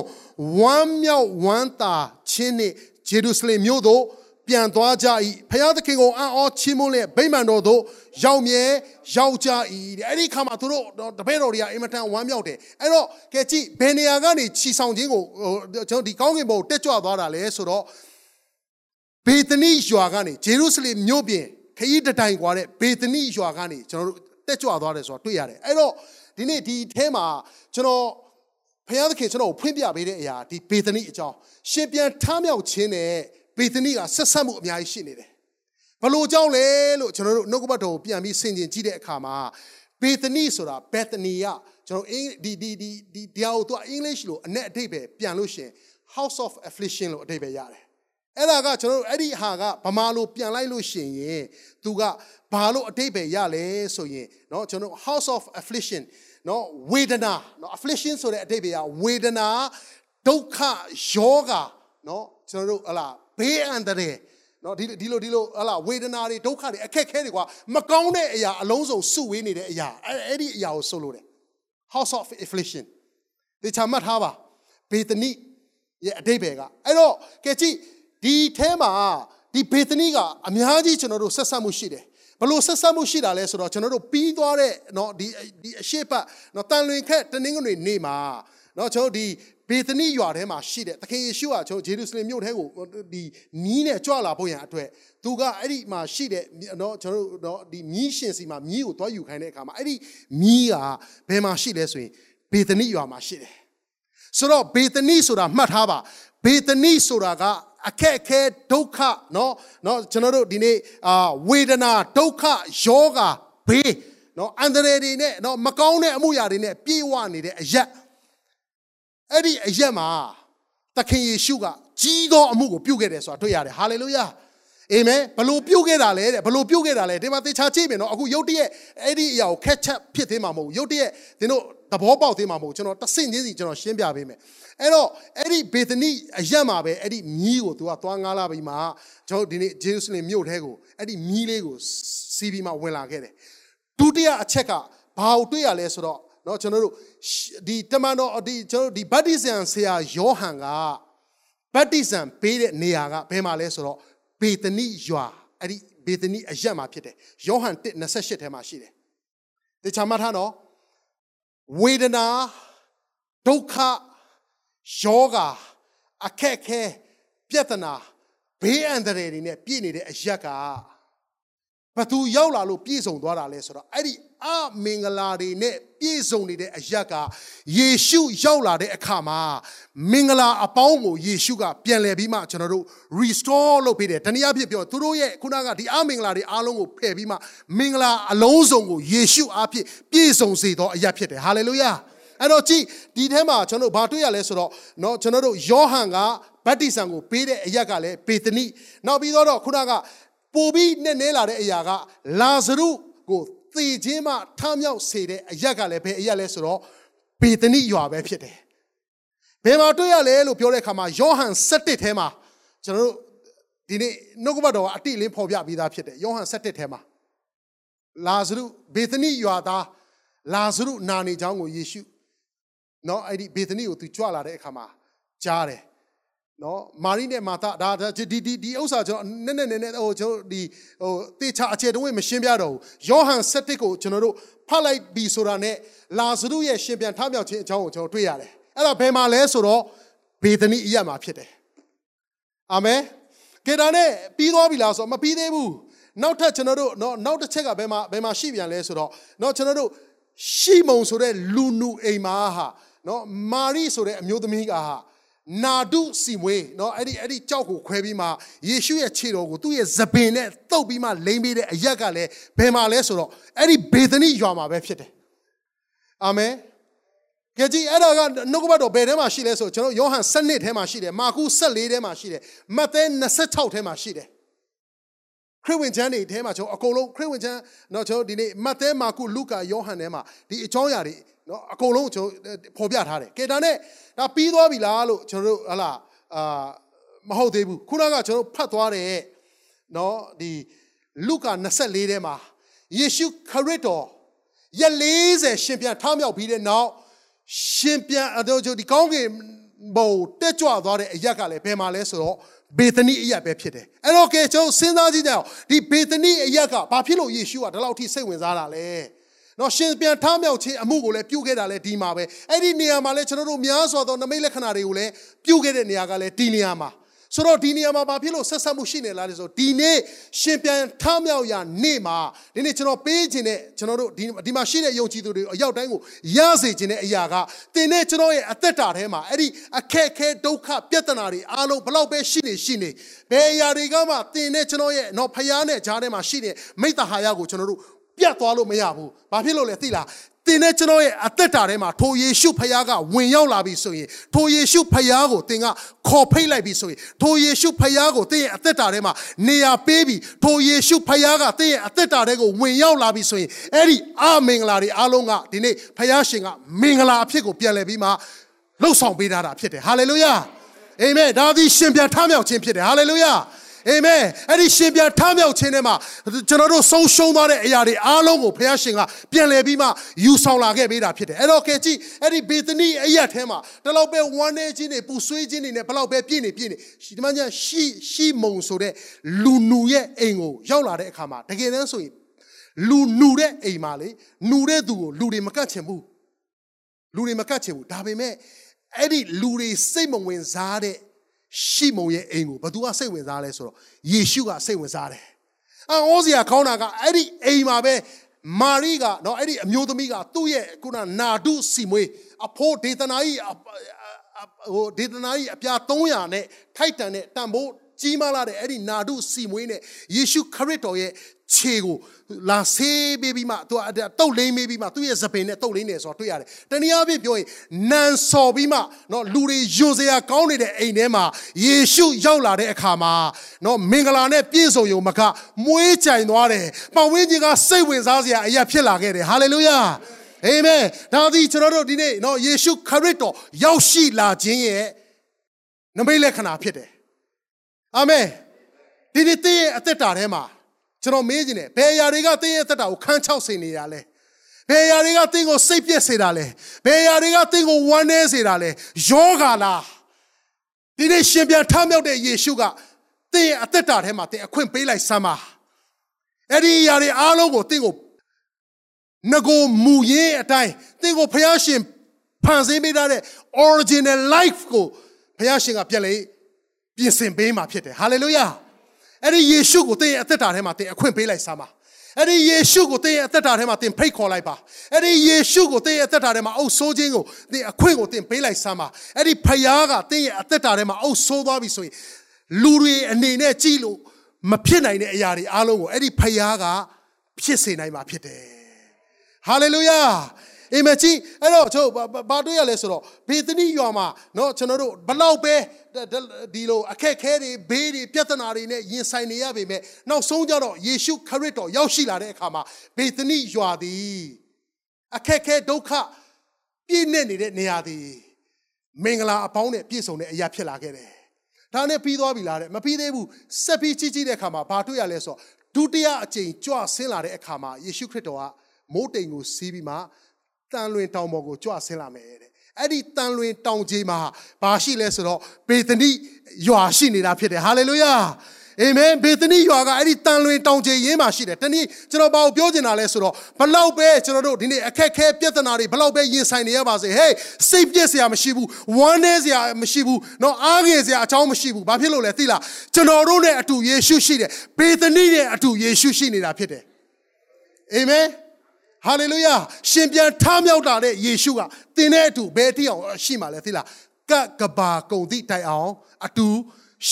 ဝမ်းမြောက်ဝမ်းသာခြင်းနဲ့ဂျေရုရှလင်မြို့သို့ ပြန်သွားကြ၏ဖယားသခင်ကိုအံ့ဩချီးမွမ်းလျက်ဗိမာန်တော်သို့ရောက်မြဲရောက်ကြ၏တဲ့အဲ့ဒီခါမှာသူတို့တပည့်တော်တွေကအင်မတန်ဝမ်းမြောက်တယ်အဲ့တော့ကဲကြည့်ဘယ်နေရာကနေခြီဆောင်ခြင်းကိုကျွန်တော်ဒီကောင်းကင်ဘုံတက်ကြွသွားတာလဲဆိုတော့ဘေသနိရွာကနေဂျေရုဆလင်မြို့ပြင်ခရီးတတိုင်ကွာတဲ့ဘေသနိရွာကနေကျွန်တော်တို့တက်ကြွသွားတယ်ဆိုတော့တွေ့ရတယ်အဲ့တော့ဒီနေ့ဒီအဲမှာကျွန်တော်ဖခင်သခင်ကျွန်တော်ကိုဖွင့်ပြပေးတဲ့အရာဒီဘေသနိအကြောင်းရှင်ပြန်ထားမြောက်ခြင်းနဲ့ ဘေသနိကဆက်ဆက်မှုအများကြီးရှိနေတယ်ဘလို့ကြောင့်လဲလို့ကျွန်တော်တို့နှုတ်ကပတ်တော်ကိုပြန်ပြီးဆင်ခြင်ကြည့်တဲ့အခါမှာဘေသနိဆိုတာဘက်သနီယကျွန်တော်အင်ဒီဒီဒီဒီတရားကိုသူအင်္ဂလိပ်လိုအ내အဓိပ္ပာယ်ပြန်လို့ရှင် house of affliction လို့အဓိပ္ပာယ်ရတယ်အဲ့ဒါကကျွန်တော်တို့အဲ့ဒီဟာကဗမာလိုပြန်လိုက်လို့ရှင်ရင်သူကဘာလို့အတိတ်ပဲရလဲဆိုရင်เนาะကျွန်တော် house of affliction เนาะဝေဒနာเนาะ affliction ဆိုတဲ့အတိတ်ပဲရဝေဒနာဒုက္ခယောဂเนาะကျွန်တော်တို့ဟလာ ဘေးအန္တရာယ်နော်ဒီဒီလိုဒီလိုဟလာဝေဒနာတွေဒုက္ခတွေအခက်ခဲတွေကွာမကောင်းတဲ့အရာအလုံးစုံစုဝေးနေတဲ့အရာအဲ့အဲ့ဒီအရာကိုဆိုလို့တယ် house of affliction ဒီချမှတ်ထားပါဘေသနိရဲ့အတိတ်ပဲကအဲ့တော့ကဲကြည့်ဒီအဲမှာဒီဘေသနိကအများကြီးကျွန်တော်တို့ဆက်ဆက်မှုရှိတယ်ဘလို့ဆက်ဆက်မှုရှိတာလဲဆိုတော့ကျွန်တော်တို့ပြီးသွားတဲ့เนาะဒီဒီအရှိတ်ပတ်เนาะတန်လွင်ခက်တနင်္ဂနွေနေ့မှာเนาะကျွန်တော်ဒီ ဘေသနိရွာထဲမှာရှိတဲ့သခင်ယေရှုကကျွန်တော်ဂျေရုဆလင်မြို့ထဲကိုဒီမီးနဲ့ကြွလာဖို့ရန်အတွက်သူကအဲ့ဒီမှာရှိတဲ့เนาะကျွန်တော်တို့เนาะဒီမီးရှင်စီမှာမီးကိုတွားယူခိုင်းတဲ့အခါမှာအဲ့ဒီမီးကဘယ်မှာရှိလဲဆိုရင်ဘေသနိရွာမှာရှိတယ်ဆိုတော့ဘေသနိဆိုတာမှတ်ထားပါဘေသနိဆိုတာကအခက်အခဲဒုက္ခเนาะเนาะကျွန်တော်တို့ဒီနေ့အာဝေဒနာဒုက္ခယောဂဘေးเนาะအန္တရာယ်တွေနဲ့เนาะမကောင်းတဲ့အမှုရာတွေနဲ့ပြေဝနေတဲ့အရက် အဲ့ဒီအရက်မှာသခင်ယေရှုကကြီးသောအမှုကိုပြုခဲ့တယ်ဆိုတာတွေ့ရတယ်ဟာလေလုယာအာမင်ဘလို့ပြုတ်ခဲ့တာလဲတဲ့ဘလို့ပြုတ်ခဲ့တာလဲဒီမှာသေချာကြည့်မယ်နော်အခုရုတ်တရက်အဲ့ဒီအရာကိုခက်ချက်ဖြစ်သေးမှာမဟုတ်ရုတ်တရက်သင်တို့သဘောပေါက်သေးမှာမဟုတ်ကျွန်တော်တဆင့်ချင်းစီကျွန်တော်ရှင်းပြပေးမယ်အဲ့တော့အဲ့ဒီဘေသနိအရက်မှာပဲအဲ့ဒီမြီးကိုသူကသွားငားလာပြီးမှကျွန်တော်ဒီနေ့ဂျေရုဆလင်မြို့ထဲကိုအဲ့ဒီမြီးလေးကိုစီးပြီးမှဝင်လာခဲ့တယ်ဒုတိယအချက်ကဘာကိုတွေ့ရလဲဆိုတော့ เนาะကျွန်တော်တို့ဒီတမန်တော်ဒီကျွန်တော်တို့ဒီဗတ္တိဇံဆရာယောဟန်ကဗတ္တိဇံပေးတဲ့နေရာကဘယ်မှာလဲဆိုတော့ဘေသနိရွာအဲ့ဒီဘေသနိအရက်မှာဖြစ်တယ်ယောဟန်1:28ထဲမှာရှိတယ်တခြားမှတ်ထားနော်ဝေဒနာဒုက္ခယောဂအခက်ခဲပြဿနာဘေးအန္တရာယ်တွေနဲ့ပြည့်နေတဲ့အရက်က ဘသူရောက်လာလို့ပြည့်စုံသွားတာလဲဆိုတော့အဲ့ဒီအမင်္ဂလာတွေနဲ့ပြည့်စုံနေတဲ့အရက်ကယေရှုရောက်လာတဲ့အခါမှာမင်္ဂလာအပေါင်းကိုယေရှုကပြန်လည်ပြီးမှကျွန်တော်တို့ restore လုပ်ပေးတယ်တနည်းအားဖြင့်ပြောသူတို့ရဲ့ခုနကဒီအမင်္ဂလာတွေအားလုံးကိုဖယ်ပြီးမှမင်္ဂလာအလုံးစုံကိုယေရှုအားဖြင့်ပြည့်စုံစေသောအရာဖြစ်တယ် hallelujah အဲ့တော့ကြည့်ဒီထဲမှာကျွန်တော်တို့ဘာတွေ့ရလဲဆိုတော့เนาะကျွန်တော်တို့ယောဟန်ကဗတ္တိဇံကိုပေးတဲ့အရက်ကလည်းပေတနိနောက်ပြီးတော့ခုနက ပိုပြီးနဲ့နဲလာတဲ့အရာကလာဇရုကိုသေခြင်းမှထမြောက်စေတဲ့အရက်ကလည်းဘယ်အရက်လဲဆိုတော့ပေတနိရွာပဲဖြစ်တယ်ဘယ်မှာတွေ့ရလဲလို့ပြောတဲ့အခါမှာယောဟန်7ထဲမှာကျွန်တော်တို့ဒီနေ့နှုတ်ကပတ်တော်ကအတိအလင်းဖော်ပြပြီးသားဖြစ်တယ်ယောဟန်7ထဲမှာလာဇရုဘေသနိရွာသားလာဇရုနာနေကြောင်းကိုယေရှုနော်အဲ့ဒီဘေသနိကိုသူကြွလာတဲ့အခါမှာကြားတယ် နော်မာရိနဲ့မာသဒါဒီဒီဒီဥစ္စာကျွန်တော်နည်းနည်းနည်းနည်းဟိုကျွန်တော်ဒီဟိုတေချာအခြေတုံးမရှင်းပြတော့ဘူးယောဟန်7ကိုကျွန်တော်တို့ဖတ်လိုက်ပြီဆိုတာနဲ့လာဇရုရဲ့ရှင်ပြန်ထမြောက်ခြင်းအကြောင်းကိုကျွန်တော်တွေ့ရတယ်အဲ့ဒါဘယ်မှာလဲဆိုတော့ဘေသနိအရက်မှာဖြစ်တယ်အာမင်ကေဒါနဲ့ပြီးသွားပြီလားဆိုတော့မပြီးသေးဘူးနောက်ထပ်ကျွန်တော်တို့နော်နောက်တစ်ချက်ကဘယ်မှာဘယ်မှာရှိပြန်လဲဆိုတော့နော်ကျွန်တော်တို့ရှီမုန်ဆိုတဲ့လူနူအိမ်မာဟာနော်မာရိဆိုတဲ့အမျိုးသမီးကဟာ နာဒုစီမွေးเนาะအဲ့ဒီအဲ့ဒီကြောက်ကိုခွဲပြီးမှယေရှုရဲ့ခြေတော်ကိုသူ့ရဲ့သပင်နဲ့တုပ်ပြီးမှလိမ့်ပေးတဲ့အရက်ကလည်းဘယ်မှာလဲဆိုတော့အဲ့ဒီဘေသနိရွာမှာပဲဖြစ်တယ်အာမင်ကြည်ကြီးအဲ့ဒါကနှုတ်ကပတ်တော်ဘယ်ထဲမှာရှိလဲဆိုကျွန်တော်ယောဟန်7ထဲမှာရှိတယ်မာကု14ထဲမှာရှိတယ်မဿဲ26ထဲမှာရှိတယ်ခရစ်ဝင်ကျမ်းတွေထဲမှာကျွန်တော်အကုန်လုံးခရစ်ဝင်ကျမ်းเนาะကျွန်တော်ဒီနေ့မဿဲမာကုလုကာယောဟန်ထဲမှာဒီအကြောင်းအရာတွေ နော်အကုန်လုံးကျွန်တော်ဖော်ပြထားတယ်ကဲဒါနဲ့ဒါပြီးသွားပြီလားလို့ကျွန်တော်တို့ဟလာအာမဟုတ်သေးဘူးခုနကကျွန်တော်ဖတ်သွားတဲ့နော်ဒီလုကာ24ထဲမှာယေရှုခရစ်တော်ရက်40ရှင်ပြန်ထမြောက်ပြီးတဲ့နောက်ရှင်ပြန်အတော့ဒီကောင်းကင်ဘုံတက်ကြွသွားတဲ့အရက်ကလည်းဘယ်မှာလဲဆိုတော့ဘေသနိအရက်ပဲဖြစ်တယ်အဲ့တော့ကဲကျွန်တော်စဉ်းစားကြည့်ကြအောင်ဒီဘေသနိအရက်ကဘာဖြစ်လို့ယေရှုကဒီလောက်ထိစိတ်ဝင်စားတာလဲ နော်ရှင်ပြန်ထားမြောက်ခြင်းအမှုကိုလည်းပြုခဲ့တာလည်းဒီမှာပဲအဲ့ဒီနေရာမှာလည်းကျွန်တော်တို့များစွာသောနမိတ်လက္ခဏာတွေကိုလည်းပြုခဲ့တဲ့နေရာကလည်းဒီနေရာမှာဆိုတော့ဒီနေရာမှာဘာဖြစ်လို့ဆက်ဆက်မှုရှိနေလားလဲဆိုဒီနေ့ရှင်ပြန်ထမြောက်ရာနေ့မှာဒီနေ့ကျွန်တော်ပေးခြင်းနဲ့ကျွန်တော်တို့ဒီဒီမှာရှိတဲ့ယုံကြည်သူတွေအရောက်တိုင်းကိုရစေခြင်းတဲ့အရာကတင်နဲ့ကျွန်တော်ရဲ့အသက်တာထဲမှာအဲ့ဒီအခက်ခဲဒုက္ခပြဿနာတွေအားလုံးဘလောက်ပဲရှိနေရှိနေဘယ်အရာတွေကမှတင်နဲ့ကျွန်တော်ရဲ့တော့ဖယားနဲ့ဂျားထဲမှာရှိနေမိတ္တဟာယကိုကျွန်တော်တို့ ပြတ်သွားလို့မရဘူး။ဘာဖြစ်လို့လဲသိလား။သင်နဲ့ကျွန်တော်ရဲ့အသက်တာထဲမှာထိုယေရှုဖခင်ကဝင်ရောက်လာပြီဆိုရင်ထိုယေရှုဖခင်ကိုသင်ကခေါ်ဖိတ်လိုက်ပြီဆိုရင်ထိုယေရှုဖခင်ကိုသင်ရဲ့အသက်တာထဲမှာနေရာပေးပြီးထိုယေရှုဖခင်ကသင်ရဲ့အသက်တာထဲကိုဝင်ရောက်လာပြီဆိုရင်အဲ့ဒီအမင်္ဂလာတွေအားလုံးကဒီနေ့ဖခင်ရှင်ကမင်္ဂလာအဖြစ်ကိုပြန်လည်ပြီးမှလှုပ်ဆောင်ပေးထားတာဖြစ်တယ်ဟာလေလုယာအာမင်ဒါသည်ရှင်ပြန်ထမြောက်ခြင်းဖြစ်တယ်ဟာလေလုယာ အာမင်အဲ့ဒီရှင်ပြန်ထမြောက်ခြင်းထဲမှာကျွန်တော်တို့ဆုံးရှုံးသွားတဲ့အရာတွေအားလုံးကိုဘုရားရှင်ကပြန်လည်ပြီးမှယူဆောင်လာခဲ့ပေးတာဖြစ်တယ်အဲ့တော့ကဲကြည့်အဲ့ဒီဘေသနိအရက်ထဲမှာတလောက်ပဲဝမ်းနေခြင်းတွေပူဆွေးခြင်းတွေနဲ့ဘလောက်ပဲပြည့်နေပြည့်နေဒီမှာညာရှိရှိမုံဆိုတဲ့လူနူရဲ့အိမ်ကိုရောက်လာတဲ့အခါမှာတကယ်တမ်းဆိုရင်လူနူတဲ့အိမ်မှာလေနူတဲ့သူကိုလူတွေမကတ်ချင်ဘူးလူတွေမကတ်ချင်ဘူးဒါပေမဲ့အဲ့ဒီလူတွေစိတ်မဝင်စားတဲ့ ရှိမုံရဲ့အိမ်ကိုဘသူကစိတ်ဝင်စားလဲဆိုတော့ယေရှုကစိတ်ဝင်စားတယ်။အောစရာခေါင်းတာကအဲ့ဒီအိမ်မှာပဲမာရိကနော်အဲ့ဒီအမျိုးသမီးကသူ့ရဲ့ခုနနာဒုစီမွေးအဖိုးဒေသနာကြီးဟိုဒေသနာကြီးအပြာ300နဲ့ထိုက်တန်တဲ့တန်ဖိုးကြီးမားလာတဲ့အဲ့ဒီနာဒုစီမွေးနဲ့ယေရှုခရစ်တော်ရဲ့ ခြေကိုလာဆေးပေးပြီးမှသူကတုတ်လိမ့်ပေးပြီးမှသူ့ရဲ့သပင်နဲ့တုတ်လိမ့်နေဆိုတော့တွေ့ရတယ်။တနည်းအားဖြင့်ပြောရင်နန်စော်ပြီးမှနော်လူတွေယွန်စရာကောင်းနေတဲ့အိမ်ထဲမှာယေရှုရောက်လာတဲ့အခါမှာနော်မင်္ဂလာနဲ့ပြည့်စုံယုံမကမွေးကြိုင်သွားတယ်။ပတ်ဝန်းကျင်ကစိတ်ဝင်စားစရာအရာဖြစ်လာခဲ့တယ်။ဟာလေလုယာ။အာမင်။ဒါသည်ကျွန်တော်တို့ဒီနေ့နော်ယေရှုခရစ်တော်ရောက်ရှိလာခြင်းရဲ့နမိတ်လက္ခဏာဖြစ်တယ်။အာမင်။ဒီနေ့တည့်ရဲ့အသက်တာထဲမှာ ကျွန်တော်မေးခြင်းတယ်ဘယ်အရာတွေကတင်းရဲ့အသက်တာကိုခန်းချောက်စေနေတာလဲဘယ်အရာတွေကတင်းကိုစိတ်ပြက်စေတာလဲဘယ်အရာတွေကတင်းကိုဝမ်းနည်းစေတာလဲယောဂါလားဒီနေ့ရှင်ပြန်ထမြောက်တဲ့ယေရှုကတင်းရဲ့အသက်တာထဲမှာတင်းအခွင့်ပေးလိုက်စမ်းပါအဲ့ဒီအရာတွေအားလုံးကိုတင်းကိုငကိုမူရင်းအတိုင်းတင်းကိုဖျားရှင်ဖန်ဆင်းပေးထားတဲ့ original life ကိုဖျားရှင်ကပြန်လေပြင်ဆင်ပေးမှာဖြစ်တယ် hallelujah အဲ့ဒီယေရှုကိုသင်ရဲ့အသက်တာထဲမှာသင်အခွင့်ပေးလိုက်စမ်းပါအဲ့ဒီယေရှုကိုသင်ရဲ့အသက်တာထဲမှာသင်ဖိတ်ခေါ်လိုက်ပါအဲ့ဒီယေရှုကိုသင်ရဲ့အသက်တာထဲမှာအုပ်ဆိုးခြင်းကိုသင်အခွင့်ကိုသင်ပေးလိုက်စမ်းပါအဲ့ဒီဖယားကသင်ရဲ့အသက်တာထဲမှာအုပ်ဆိုးသွားပြီဆိုရင်လူတွေအနေနဲ့ကြည့်လို့မဖြစ်နိုင်တဲ့အရာတွေအားလုံးကိုအဲ့ဒီဖယားကဖြစ်စေနိုင်မှာဖြစ်တယ်ဟာလေလုယာ အာမင်ကြီးအဲ့တော့ကျွန်တော်ဘာတွေ့ရလဲဆိုတော့ဘေသနိရွာမှာเนาะကျွန်တော်တို့ဘလောက်ပဲဒီလိုအခက်ခဲတွေဘေးတွေပြဿနာတွေနဲ့ရင်ဆိုင်နေရပေမဲ့နောက်ဆုံးကြတော့ယေရှုခရစ်တော်ရောက်ရှိလာတဲ့အခါမှာဘေသနိရွာသည်အခက်ခဲဒုက္ခပြည့်နေနေတဲ့နေရာသည်မင်္ဂလာအပေါင်းနဲ့ပြည့်စုံတဲ့အရာဖြစ်လာခဲ့တယ်ဒါနဲ့ပြီးသွားပြီလားတဲ့မပြီးသေးဘူးဆက်ပြီးကြည့်ကြည့်တဲ့အခါမှာဘာတွေ့ရလဲဆိုတော့ဒုတိယအကြိမ်ကြွဆင်းလာတဲ့အခါမှာယေရှုခရစ်တော်ကမိုးတိမ်ကိုစီးပြီးမှ တန်လွင်တောင်ပေါ်ကိုကြွဆင်းလာမယ်တဲ့အဲ့ဒီတန်လွင်တောင်ကြီးမှာဘာရှိလဲဆိုတော့ဘေသနိရွာရှိနေတာဖြစ်တယ်ဟာလေလုယာအာမင်ဘေသနိရွာကအဲ့ဒီတန်လွင်တောင်ကြီးရင်းမှာရှိတယ်တနည်းကျွန်တော်ဘာကိုပြောချင်တာလဲဆိုတော့ဘလောက်ပဲကျွန်တော်တို့ဒီနေ့အခက်ခဲပြဿနာတွေဘလောက်ပဲရင်ဆိုင်နေရပါစေဟေးစိတ်ပြည့်စရာမရှိဘူးဝမ်းနည်းစရာမရှိဘူးနော်အားငယ်စရာအကြောင်းမရှိဘူးဘာဖြစ်လို့လဲသိလားကျွန်တော်တို့နဲ့အတူယေရှုရှိတယ်ဘေသနိနဲ့အတူယေရှုရှိနေတာဖြစ်တယ်အာမင် ဟာလေလုယာရှင်ပြန်ထမြောက်တာတဲ့ယေရှုကသင်တဲ့အတူဘယ်တိအောင်ရှိမှလဲသိလားကကဘာကုံသည့်တိုင်အောင်အတူ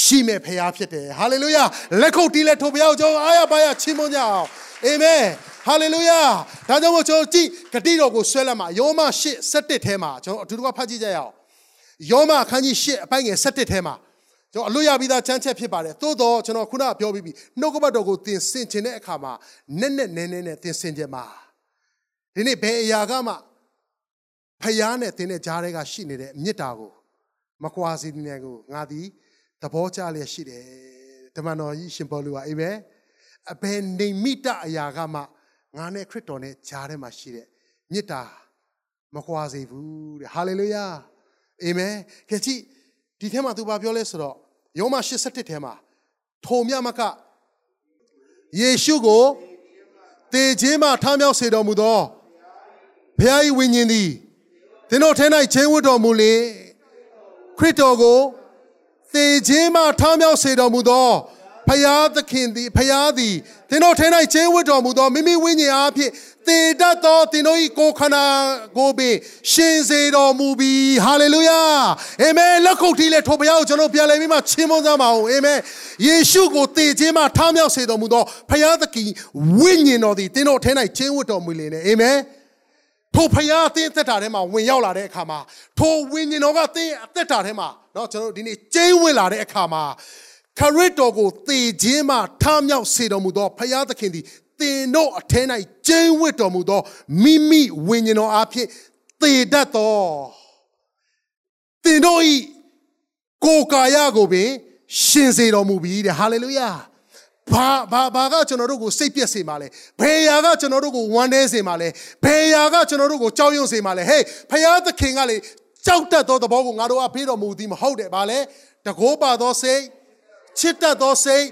ရှိမဲ့ဖရားဖြစ်တယ်ဟာလေလုယာလက်ခုပ်တီးလက်ထိုးဘုရားကြောင့်အားရပါရချီးမွမ်းကြအောင်အာမင်ဟာလေလုယာဒါကြောင့်မို့ကျွန်တော်ကြည့်ဂတိတော်ကိုဆွဲလက်မှာယောမ8 7ထဲမှာကျွန်တော်အတူတူကဖတ်ကြည့်ကြရအောင်ယောမအခန်းကြီး8အပိုင်းငယ်7ထဲမှာကျွန်တော်အလွတ်ရပြီးသားချမ်းချက်ဖြစ်ပါတယ်သို့တော့ကျွန်တော်ခုနကပြောပြီးပြီနှုတ်ကပတ်တော်ကိုသင်ဆင်ခြင်းတဲ့အခါမှာနက်နက်နဲနဲနဲ့သင်ဆင်ခြင်းမှာ ဒီနေ့ဘယ်အရာကမှဖယားနဲ့တင်းတဲ့ကြားတွေကရှိနေတဲ့မြစ်တာကိုမကွာစီနေကိုငါသည်သဘောကျလျက်ရှိတယ်ဓမ္မတော်ကြီးရှင်ပေါလုကအေးပဲအဘယ်နေမိတအရာကမှငါနဲ့ခရစ်တော်နဲ့ကြားထဲမှာရှိတဲ့မြစ်တာမကွာစေဘူးတဲ့ဟာလေလုယာအာမင်ကြည့်ဒီထဲမှာသူဘာပြောလဲဆိုတော့ယောမ87ထဲမှာထိုမြမကယေရှုကိုတေခြင်းမှထားမြောက်စေတော်မူသော ဘုရား၏ဝိညာဉ်သည်သင်တို့ထဲ၌ခြင်းဝတ်တော်မူလေခရစ်တော်ကိုသေခြင်းမှထားမြောက်စေတော်မူသောဖယားသခင်သည်ဖယားသည်သင်တို့ထဲ၌ခြင်းဝတ်တော်မူသောမိမိဝိညာဉ်အားဖြင့်သေတတ်သောသင်တို့၏ကိုယ်ခန္ဓာကိုယ်ပင်ရှင်စေတော်မူပြီဟာလေလုယာအာမင်လက်ခုပ်တီးလက်ထိုဘုရားကိုကျွန်တော်ပြန်လည်ပြီးမှချီးမွမ်းကြပါဦးအာမင်ယေရှုကိုသေခြင်းမှထားမြောက်စေတော်မူသောဖယားသခင်ဝိညာဉ်တော်သည်သင်တို့ထဲ၌ခြင်းဝတ်တော်မူလေနဲ့အာမင် ထိုဖယားအသင်းအသက်တာထဲမှာဝင်ရောက်လာတဲ့အခါမှာထိုဝိညာဉ်တော်ကသင်အသက်တာထဲမှာเนาะကျွန်တော်တို့ဒီနေ့ကျင်းဝင်လာတဲ့အခါမှာခရစ်တော်ကိုသေခြင်းမှထားမြောက်စေတော်မူသောဖယားသခင်သည်သင်တို့အထဲ၌ကျင်းဝတ်တော်မူသောမိမိဝိညာဉ်တော်အားဖြင့်သေတတ်သောသင်တို့ဤကိုယ်ကာယကိုပင်ရှင်စေတော်မူပြီတဲ့ဟာလေလုယာ ဘာဘာဘာကကျွန်တော်တို့ကိုစိတ်ပြက်စေမှာလဲဘယ်ရာကကျွန်တော်တို့ကိုဝမ်းနည်းစေမှာလဲဘယ်ရာကကျွန်တော်တို့ကိုကြောက်ရွံ့စေမှာလဲဟေးဖယားသခင်ကလေကြောက်တတ်သောသဘောကိုငါတို့ကဖေးတော်မူသည်မဟုတ်တယ်ဗာလဲတကိုးပါသောစိတ်ချစ်တတ်သောစိတ်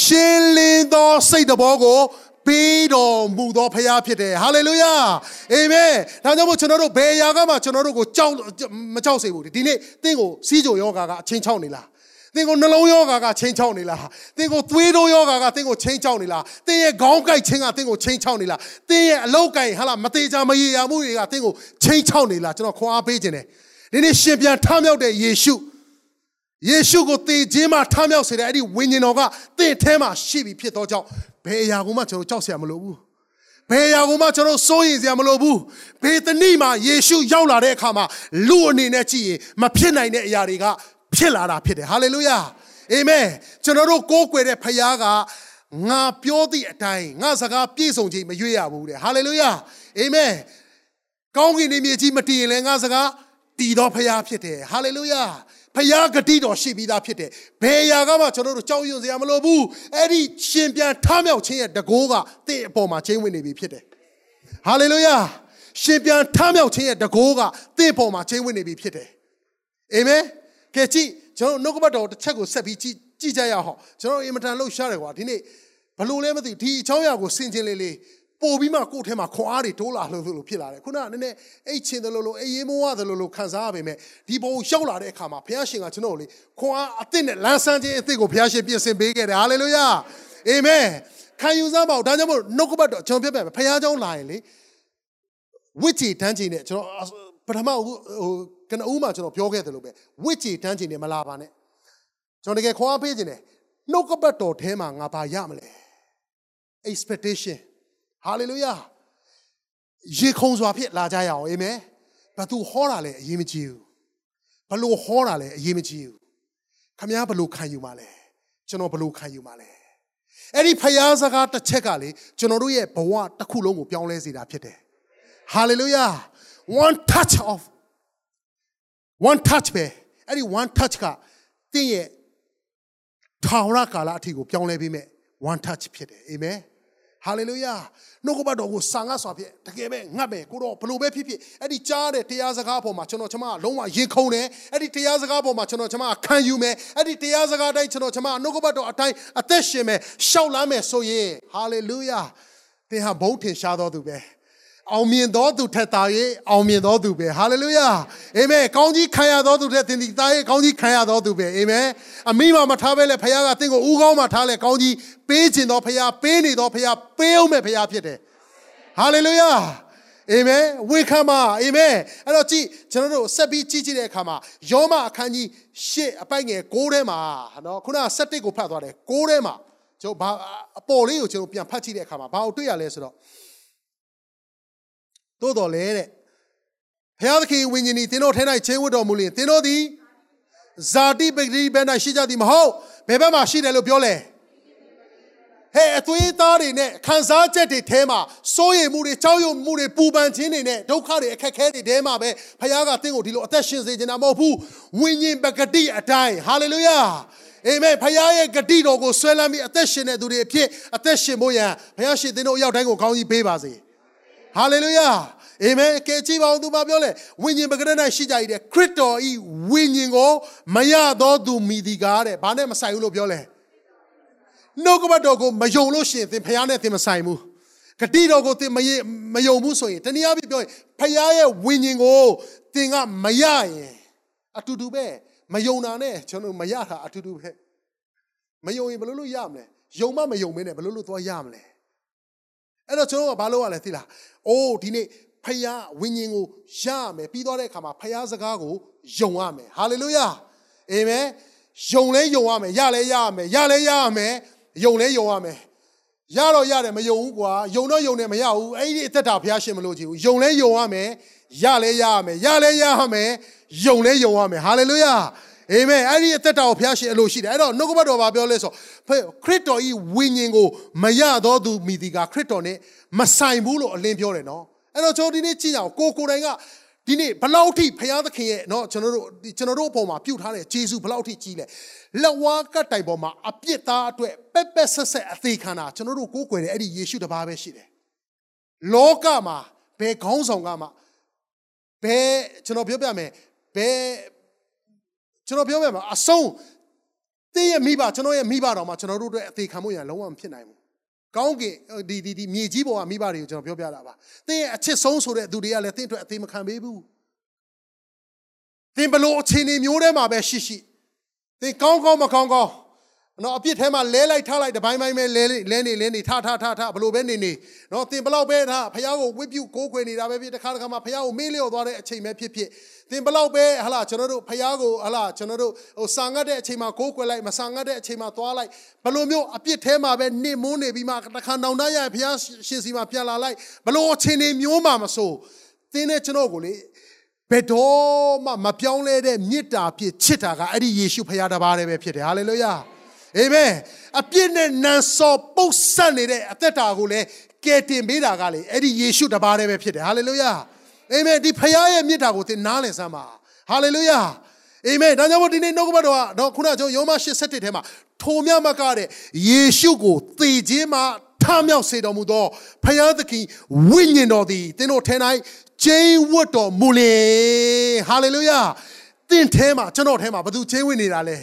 ရှင်းလင်းသောစိတ်တဘောကိုပေးတော်မူသောဖခင်ဖြစ်တယ်ဟာလေလုယာအာမင်ဒါကြောင့်မို့ကျွန်တော်တို့ဘယ်အရာကမှကျွန်တော်တို့ကိုကြောက်မကြောက်စေဘူးဒီနေ့သင်ကိုစီးကြိုယောဂါကအချင်းချောက်နေလား သင်ကိုနှလုံးယောဂါကချင်းချောက်နေလားသင်ကိုသွေးတိုးယောဂါကသင်ကိုချင်းချောက်နေလားသင်ရဲ့ခေါင်းကိုက်ခြင်းကသင်ကိုချင်းချောက်နေလားသင်ရဲ့အလောက်ကိုက်ဟာလားမသေးချာမရေရာမှုတွေကသင်ကိုချင်းချောက်နေလားကျွန်တော်ခွန်အားပေးခြင်းတယ်ဒီနေ့ရှင်ပြန်ထမြောက်တဲ့ယေရှုယေရှုကိုသေခြင်းမှာထမြောက်စေတဲ့အဲ့ဒီဝိညာဉ်တော်ကသင်ထဲမှာရှိပြီဖြစ်သောကြောင့်ဘယ်အရာကိုမှကျွန်တော်ကြောက်စရာမလိုဘူးဘယ်အရာကိုမှကျွန်တော်စိုးရင်စရာမလိုဘူးဘေသနိမှာယေရှုရောက်လာတဲ့အခါမှာလူအနေနဲ့ကြည့်ရင်မဖြစ်နိုင်တဲ့အရာတွေက ဖြစ်လာတာဖြစ်တယ်ဟာလေလုယာအာမင်ကျွန်တော်တို့ကိုးကွယ်တဲ့ဖခင်ကငါပြောသည့်အတိုင်းငါစကားပြည့်စုံခြင်းမရွေ့ရဘူးတဲ့ဟာလေလုယာအာမင်ကောင်းကင်နေမြေကြီးမတည်ရင်လည်းငါစကားတည်တော်ဖခင်ဖြစ်တယ်ဟာလေလုယာဖယားဂတိတော်ရှိပြီးသားဖြစ်တယ်ဘယ်ရာကမှကျွန်တော်တို့ကြောက်ရွံ့စရာမလိုဘူးအဲ့ဒီရှင်ပြန်ထမြောက်ခြင်းရဲ့တကိုးကတင့်အပေါ်မှာချင်းဝင်နေပြီဖြစ်တယ်ဟာလေလုယာရှင်ပြန်ထမြောက်ခြင်းရဲ့တကိုးကတင့်အပေါ်မှာချင်းဝင်နေပြီဖြစ်တယ်အာမင် ကဲကြည့်ကျွန်တော်နှုတ်ကပတ်တော်တစ်ချက်ကိုဆက်ပြီးကြည့်ကြည့်ကြရအောင်ကျွန်တော်အင်မတန်လှုပ်ရှားတယ်ကွာဒီနေ့ဘလို့လဲမသိဒီအချောင်းရကိုစင်ချင်းလေးလေးပို့ပြီးမှကိုယ့်ထဲမှာခွန်အားတွေတိုးလာလို့လို့ဖြစ်လာတယ်ခုနကနည်းနည်းအိတ်ချင်တယ်လို့လို့အေးရေးမိုးရတယ်လို့လို့ခံစားရပေမဲ့ဒီဘုံရောက်လာတဲ့အခါမှာဘုရားရှင်ကကျွန်တော်ကိုလေခွန်အားအသစ်နဲ့လမ်းဆန်းခြင်းအသစ်ကိုဘုရားရှင်ပြင်ဆင်ပေးခဲ့တယ်ဟာလေလုယာအာမင်ခံယူစားပါဦးဒါကြောင့်မို့နှုတ်ကပတ်တော်ကျွန်တော်ပြပြမယ်ဘုရားကြောင်းလာရင်လေဝိတ္တိတန်းကြီးနဲ့ကျွန်တော် ပထမဟိုကနဦးမှာကျွန်တော်ပြောခဲ့သလိုပဲဝစ်ကြေတန်းချင်တယ်မလာပါနဲ့ကျွန်တော်တကယ်ခွားပေးချင်တယ်နှုတ်ကပတ်တော်ထဲမှာငါဘာရမလဲ expectation hallelujah ရေခုံစွာဖြစ်လာကြရအောင်အာမင်ဘသူဟောတာလဲအရေးမကြီးဘူးဘလို့ဟောတာလဲအရေးမကြီးဘူးခမည်းဘလို့ခံယူမှာလဲကျွန်တော်ဘလို့ခံယူမှာလဲအဲ့ဒီဖျားစကားတစ်ချက်ကလေကျွန်တော်တို့ရဲ့ဘဝတစ်ခုလုံးကိုပြောင်းလဲစေတာဖြစ်တယ် hallelujah one touch of one touch ပဲအဲ့ဒီ one touch ကတင့်ရဲ့ထာဝရကာလအထိကိုပြောင်းလဲပေးမဲ့ one touch ဖြစ်တယ်အာမင်ဟာလေလုယာနှုတ်ကပတ်တော်ကိုဆာငတ်စွာဖြင့်တကယ်ပဲငတ်ပဲကိုတော့ဘလို့ပဲဖြစ်ဖြစ်အဲ့ဒီကြားတဲ့တရားစကားပေါ်မှာကျွန်တော်ချမလုံးဝရင်ခုန်တယ်အဲ့ဒီတရားစကားပေါ်မှာကျွန်တော်ချမခံယူမယ်အဲ့ဒီတရားစကားတိုင်းကျွန်တော်ချမနှုတ်ကပတ်တော်အတိုင်းအသက်ရှင်မယ်ရှောက်လမ်းမယ်ဆိုရင်ဟာလေလုယာသင်ဟာဘုန်းထင်ရှားတော်သူပဲ အောင်မြင်သောသူထက်သာ၍အောင်မြင်သောသူပဲဟာလေလုယာအာမင်ကောင်းကြီးခံရသောသူထက်သင်ဒီသားရဲ့ကောင်းကြီးခံရသောသူပဲအာမင်အမိမမထားပဲလေဖခင်ကသင်ကိုဥကောင်းမှထားလေကောင်းကြီးပေးခြင်းသောဖခင်ပေးနေသောဖခင်ပေးအောင်မဲ့ဖခင်ဖြစ်တယ်ဟာလေလုယာအာမင်ဝေခံပါအာမင်အဲ့တော့ကြည့်ကျွန်တော်တို့ဆက်ပြီးကြည့်ကြည့်တဲ့အခါမှာယောမအခန်းကြီးရှစ်အပိုက်ငယ်6ထဲမှာနော်ခုနက7ကိုဖတ်သွားတယ်6ထဲမှာကျွန်တော်ဘာအပေါ်လေးကိုကျွန်တော်ပြန်ဖတ်ကြည့်တဲ့အခါမှာဘာကိုတွေ့ရလဲဆိုတော့ သို့တော်လဲတဲ့ဘုရားသခင်ဝိညာဉ်ဤသင်တို့ထဲ၌ချင်းဝတ်တော်မူလျင်သင်တို့သည်ဇာတိပဂတိဘက်၌ရှိကြသည်မဟုတ်ဘယ်ဘက်မှာရှိတယ်လို့ပြောလဲဟဲ့အသွေးသားတွေနဲ့ခံစားချက်တွေထဲမှာစိုးရိမ်မှုတွေကြောက်ရွံ့မှုတွေပူပန်ခြင်းတွေနဲ့ဒုက္ခတွေအခက်ခဲတွေထဲမှာပဲဘုရားကသင်ကိုဒီလိုအသက်ရှင်စေခြင်းတာမဟုတ်ဘူးဝိညာဉ်ပဂတိအတိုင်းဟာလေလုယာအာမင်ဖခင်ရဲ့ဂတိတော်ကိုဆွဲလမ်းပြီးအသက်ရှင်တဲ့သူတွေအဖြစ်အသက်ရှင်ဖို့ရန်ဘုရားရှင်သင်တို့အရောက်တိုင်းကိုကောင်းကြီးပေးပါစေ ဟာလေလုယာအာမင်ကဲကြည့်ပါဦးသူမပြောလဲဝိညာဉ်ပကရဏရှိကြ၏တဲ့ခရစ်တော်ဤဝိညာဉ်ကိုမရသောသူမိဒီကားတဲ့ဘာနဲ့မဆိုင်ဘူးလို့ပြောလဲနှုတ်ကပတ်တော်ကိုမယုံလို့ရှိရင်သင်ဖျားနဲ့သင်မဆိုင်ဘူးဂတိတော်ကိုသင်မယမယုံဘူးဆိုရင်တနည်းအားဖြင့်ပြောရင်ဖျားရဲ့ဝိညာဉ်ကိုသင်ကမရရင်အတူတူပဲမယုံတာနဲ့ကျွန်တော်မရတာအတူတူပဲမယုံရင်ဘယ်လိုလုပ်ရမလဲယုံမမယုံမင်းနဲ့ဘယ်လိုလုပ်သွားရမလဲ အဲ့တော့ကျွန်တော်ကဘာလုပ်ရလဲသိလားအိုးဒီနေ့ဖယားဝိညာဉ်ကိုရရမယ်ပြီးသွားတဲ့အခါမှာဖယားစကားကိုယုံရမယ်ဟာလေလုယာအာမင်ယုံလဲယုံရမယ်ရလဲရရမယ်ရလဲရရမယ်ယုံလဲယုံရမယ်ရတော့ရတယ်မယုံဘူးကွာယုံတော့ယုံတယ်မရဘူးအဲ့ဒီအသက်တာဘုရားရှင်မလို့ကြည့်ဘူးယုံလဲယုံရမယ်ရလဲရရမယ်ရလဲရရမယ်ယုံလဲယုံရမယ်ဟာလေလုယာ အာမင်အဲ့ဒီအသက်တာကိုဘုရားရှင်အလိုရှိတယ်အဲ့တော့နှုတ်ကပတ်တော်ဘာပြောလဲဆိုခရစ်တော်ဤဝိညာဉ်ကိုမရသောသူမိဒီကခရစ်တော်နဲ့မဆိုင်ဘူးလို့အလင်းပြောတယ်နော်အဲ့တော့ကျွန်တော်ဒီနေ့ကြည့်အောင်ကိုကိုတိုင်ကဒီနေ့ဘလောက်ထိဘုရားသခင်ရဲ့เนาะကျွန်တော်တို့ကျွန်တော်တို့အပေါ်မှာပြုတ်ထားတဲ့ဂျေစုဘလောက်ထိကြီးလဲလက်ဝါးကတ်တိုင်ပေါ်မှာအပြစ်သားအတွက်ပက်ပက်ဆက်ဆက်အသေးခံတာကျွန်တော်တို့ကိုးကွယ်တဲ့အဲ့ဒီယေရှုတပါးပဲရှိတယ်လောကမှာဘယ်ခေါင်းဆောင်ကမှဘယ်ကျွန်တော်ပြောပြမယ်ဘယ် ကျွန်တော်ပြောပြမှာအဆုံးတင်းရဲ့မိဘကျွန်တော်ရဲ့မိဘတော်မှာကျွန်တော်တို့အတွက်အသေးခံမှုရလုံးဝမဖြစ်နိုင်ဘူးကောင်းကင်ဒီဒီဒီမြေကြီးပေါ်ကမိဘတွေကိုကျွန်တော်ပြောပြတာပါတင်းရဲ့အချစ်ဆုံးဆိုတဲ့သူတွေကလည်းတင်းအတွက်အသေးမခံပေးဘူးတင်းဘလို့အခြေအနေမျိုးထဲမှာပဲရှိရှိတင်းကောင်းကောင်းမကောင်းကောင်း နော်အပြစ်ထဲမှာလဲလိုက်ထားလိုက်တပိုင်းပိုင်းပဲလဲလဲနေလဲနေထထထထဘလို့ပဲနေနေနော်တင်ဘလောက်ပဲထားဖះကိုဝစ်ပြုတ်ကိုးခွေနေတာပဲဖြစ်တခါတခါမှဖះကိုမေးလျော့သွားတဲ့အချိန်ပဲဖြစ်ဖြစ်တင်ဘလောက်ပဲဟလာကျွန်တော်တို့ဖះကိုဟလာကျွန်တော်တို့ဟိုစာငတ်တဲ့အချိန်မှာကိုးခွေလိုက်မစာငတ်တဲ့အချိန်မှာသွားလိုက်ဘလို့မျိုးအပြစ်ထဲမှာပဲနေမုန်းနေပြီးမှတခါနောင်တရရဖះရှင်စီမှာပြန်လာလိုက်ဘလို့အချိန်နေမျိုးမှမဆိုတင်းနဲ့ကျွန်တော်ကိုလေဘယ်တော့မှမပြောင်းလဲတဲ့မေတ္တာဖြစ်ချစ်တာကအဲ့ဒီယေရှုဖခင်တပါးတည်းပဲဖြစ်တယ်ဟာလေလုယာ အာမင်အပြစ်နဲ့နန်စောပုတ်ဆက်နေတဲ့အသက်တာကိုလည်းကယ်တင်ပေးတာကလေအဲ့ဒီယေရှုတပါးတည်းပဲဖြစ်တယ်ဟာလေလုယာအာမင်ဒီဖခင်ရဲ့မေတ္တာကိုသင်နားလည်စမ်းပါဟာလေလုယာအာမင်ဒါကြောင့်မို့ဒီနေ့နှုတ်ကပတ်တော်ကတော့ခုနကကျွန်တော်ယောမ8:7ထဲမှာထိုမြတ်မကတဲ့ယေရှုကိုသေခြင်းမှာထမြောက်စေတော်မူသောဖခင်သခင်ဝိညာဉ်တော်သည်သင်တို့ထဲ၌ကျင်းဝတ်တော်မူလေဟာလေလုယာသင်ထဲမှာကျွန်တော်ထဲမှာဘသူကျင်းဝတ်နေတာလဲ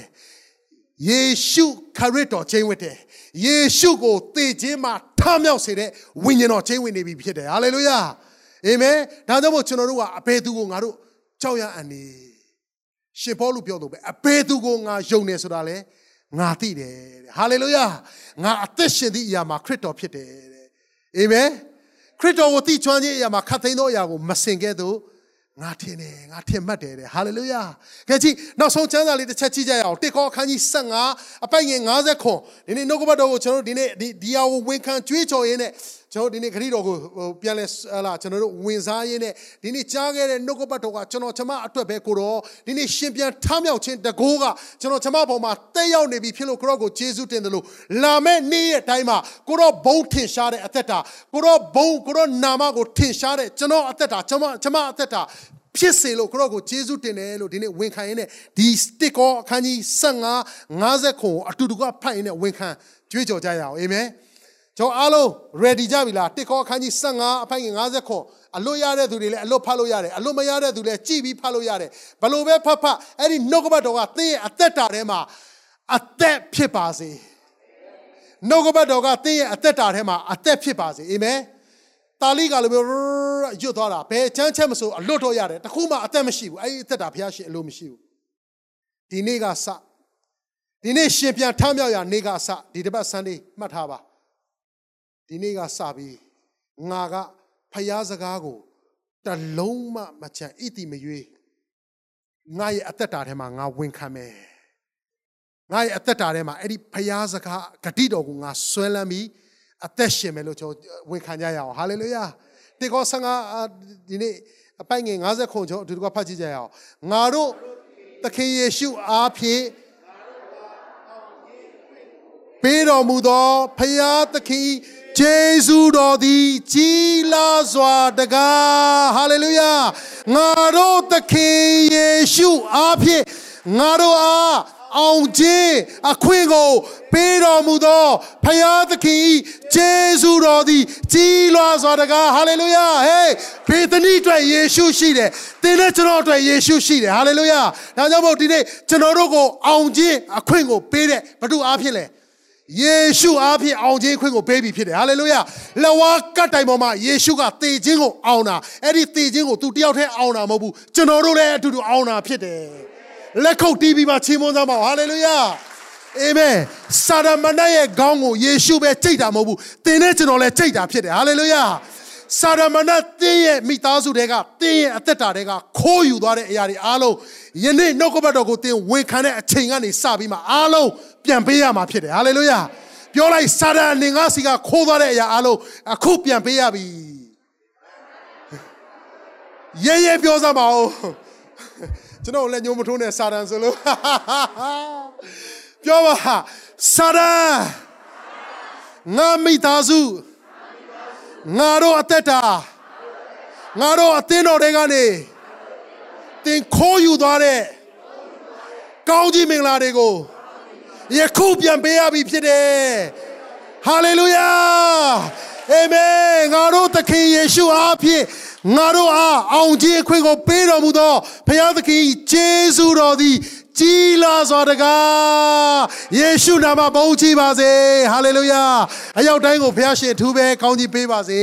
ယေရှုခရစ်တော်ကျင်းဝတ်တယ်ယေရှုကိုသေခြင်းမှာထမြောက်စေတဲ့ဝိညာဉ်တော်ကျင်းဝတ်နေပြီဖြစ်တယ်ဟာလေလုယာအာမင်ဒါကြောင့်မို့ကျွန်တော်တို့ကအဘယ်သူကိုငါတို့ကြောက်ရအန်နေရှင်ပေါလုပြောလို့ပဲအဘယ်သူကိုငါယုံနေဆိုတာလဲငါသိတယ်တဲ့ဟာလေလုယာငါအသက်ရှင်သည့်အရာမှာခရစ်တော်ဖြစ်တယ်တဲ့အာမင်ခရစ်တော်ကိုသိချွမ်းခြင်းအရာမှာခတ်သိမ်းသောအရာကိုမစင်ခဲ့သူ ငါထင်တယ်ငါထင်မှတ်တယ်တဲ့ဟာလေလုယာကြည့်နောက်ဆုံးကျမ်းစာလေးတစ်ချက်ကြည့်ကြရအောင်တစ်ခေါအခန်းကြီး15အပိုက်ငယ်50ခွန်ဒီနေ့နှုတ်ကပတ်တော်ကိုကျွန်တော်တို့ဒီနေ့ဒီဒီဟာကိုဝန်ခံကြွေးကြော်ရင်းနဲ့ ကျွန်တော်ဒီနေ့ခရစ်တော်ကိုပြန်လဲဟလာကျွန်တော်တို့ဝင်စားရင်းနဲ့ဒီနေ့ကြားခဲ့တဲ့နှုတ်ကပတ်တော်ကကျွန်တော်ချမအတွက်ပဲကိုတော့ဒီနေ့ရှင်ပြန်ထမြောက်ခြင်းတကိုးကကျွန်တော်ချမပေါ်မှာတက်ရောက်နေပြီဖြစ်လို့ကိုတော့ကိုယေရှုတင်တယ်လို့လာမဲ့နေ့ရဲ့အတိုင်းမှာကိုတော့ဘုံထင်ရှားတဲ့အသက်တာကိုတော့ဘုံကိုတော့နာမကိုထင်ရှားတဲ့ကျွန်တော်အသက်တာကျွန်မကျွန်မအသက်တာဖြစ်စေလို့ခရော့ကိုယေရှုတင်တယ်လို့ဒီနေ့ဝန်ခံရင်းနဲ့ဒီစတစ်ကောအခန်းကြီး15 50ခုအတူတူကဖတ်ရင်းနဲ့ဝန်ခံကြွေးကြော်ကြရအောင်အာမင် ကျွန်တော်အားလုံး ready ကြပြီလားတစ်ကောအခန်းကြီး15အဖိုင်50ခုအလွတ်ရတဲ့သူတွေလည်းအလွတ်ဖတ်လို့ရတယ်အလွတ်မရတဲ့သူလည်းကြည်ပြီးဖတ်လို့ရတယ်ဘလို့ပဲဖတ်ဖတ်အဲ့ဒီနှုတ်ကပတ်တော်ကသင်ရဲ့အသက်တာထဲမှာအသက်ဖြစ်ပါစေနှုတ်ကပတ်တော်ကသင်ရဲ့အသက်တာထဲမှာအသက်ဖြစ်ပါစေအာမင်တာလိကလိုမျိုးရွတ်သွားတာဘယ်ချမ်းချက်မဆိုအလွတ်တော့ရတယ်တခုမှအသက်မရှိဘူးအဲ့ဒီအသက်တာဘုရားရှင်အလိုမရှိဘူးဒီနေ့ကစဒီနေ့ရှင်ပြန်ထမြောက်ရနေ့ကစဒီတစ်ပတ်ဆန်းလေးမှတ်ထားပါ ဒီနေ့ကစပြီးငါကဖျားစကားကိုတလုံးမှမချန်ဣတိမရွေးငါရဲ့အသက်တာထဲမှာငါဝင်ခံမယ်ငါရဲ့အသက်တာထဲမှာအဲ့ဒီဖျားစကားဂတိတော်ကိုငါဆွဲလန်းပြီးအသက်ရှင်မယ်လို့ကျွန်တော်ဝန်ခံကြရအောင်ဟာလေလုယာတေကောဆန်ကဒီနေ့အပိုင်ငယ်50ခုကျွန်တော်အတူတူဖတ်ကြည့်ကြရအောင်ငါတို့သခင်ယေရှုအားဖြင့်ပေးတော်မူသောဖရာသခင် ဂျေဇုတော်သည်ကြီးလာစွာတကားဟာလေလုယာငါတို့သခင်ယေရှုအားဖြင့်ငါတို့အားအောင်ခြင်းအခွင့်ကိုပေးတော်မူသောဖယားသခင်၏ဂျေဇုတော်သည်ကြီးလွားစွာတကားဟာလေလုယာဟေးဘေသနိအတွက်ယေရှုရှိတယ်သင်နဲ့ကျွန်တော်အတွက်ယေရှုရှိတယ်ဟာလေလုယာဒါကြောင့်မို့ဒီနေ့ကျွန်တော်တို့ကိုအောင်ခြင်းအခွင့်ကိုပေးတဲ့ဘုသူအားဖြင့်လဲ ယေရှုအားဖြင့်အောင်ခြင်းခွင့်ကိုပေးပြီးဖြစ်တယ်ဟာလေလုယာလဝါကတ်တိုင်ပေါ်မှာယေရှုကသေခြင်းကိုအောင်တာအဲ့ဒီသေခြင်းကိုသူတယောက်တည်းအောင်တာမဟုတ်ဘူးကျွန်တော်တို့လည်းအတူတူအောင်တာဖြစ်တယ်လက်ခုပ်တီးပြီးမှချီးမွမ်းသားပါဟာလေလုယာအာမင်စာရမဏေရဲ့ခေါင်းကိုယေရှုပဲကြိတ်တာမဟုတ်ဘူးသင်နဲ့ကျွန်တော်လည်းကြိတ်တာဖြစ်တယ်ဟာလေလုယာ စာရမဏေတင်းရဲ့မိသားစုတွေကတင်းရဲ့အသက်တာတွေကခိုးယူသွားတဲ့အရာတွေအားလုံးယနေ့နှုတ်ကပတ်တော်ကိုတင်းဝန်ခံတဲ့အချိန်ကနေစပြီးမှအားလုံးပြန်ပေးရမှာဖြစ်တယ်ဟာလေလုယာပြောလိုက်စာရအနေငါစီကခိုးသွားတဲ့အရာအားလုံးအခုပြန်ပေးရပြီရဲရဲပြောစမ်းပါဦးကျွန်တော်လည်းညိုမထိုးနဲ့စာရန်ဆိုလို့ပြောပါစာရန်ငါမိသားစု ငါတို့အသက်တာငါတို့အသင်းတော်တွေကနေတင်ခိုးယူသွားတဲ့ကောင်းကြီးမင်္ဂလာတွေကိုယခုပြန်ပေးရပြီဖြစ်တယ်ဟာလေလုယာအာမင်ငါတို့သခင်ယေရှုအားဖြင့်ငါတို့အားအောင်ခြင်းအခွင့်ကိုပေးတော်မူသောဘုရားသခင်ယေရှုတော်သည် ကြီးလာစွာတကားယေရှုနာမဘုန်းကြီးပါစေဟာလေလုယာအရောက်တိုင်းကိုဘုရားရှင်အထူးပဲကောင်းကြီးပေးပါစေ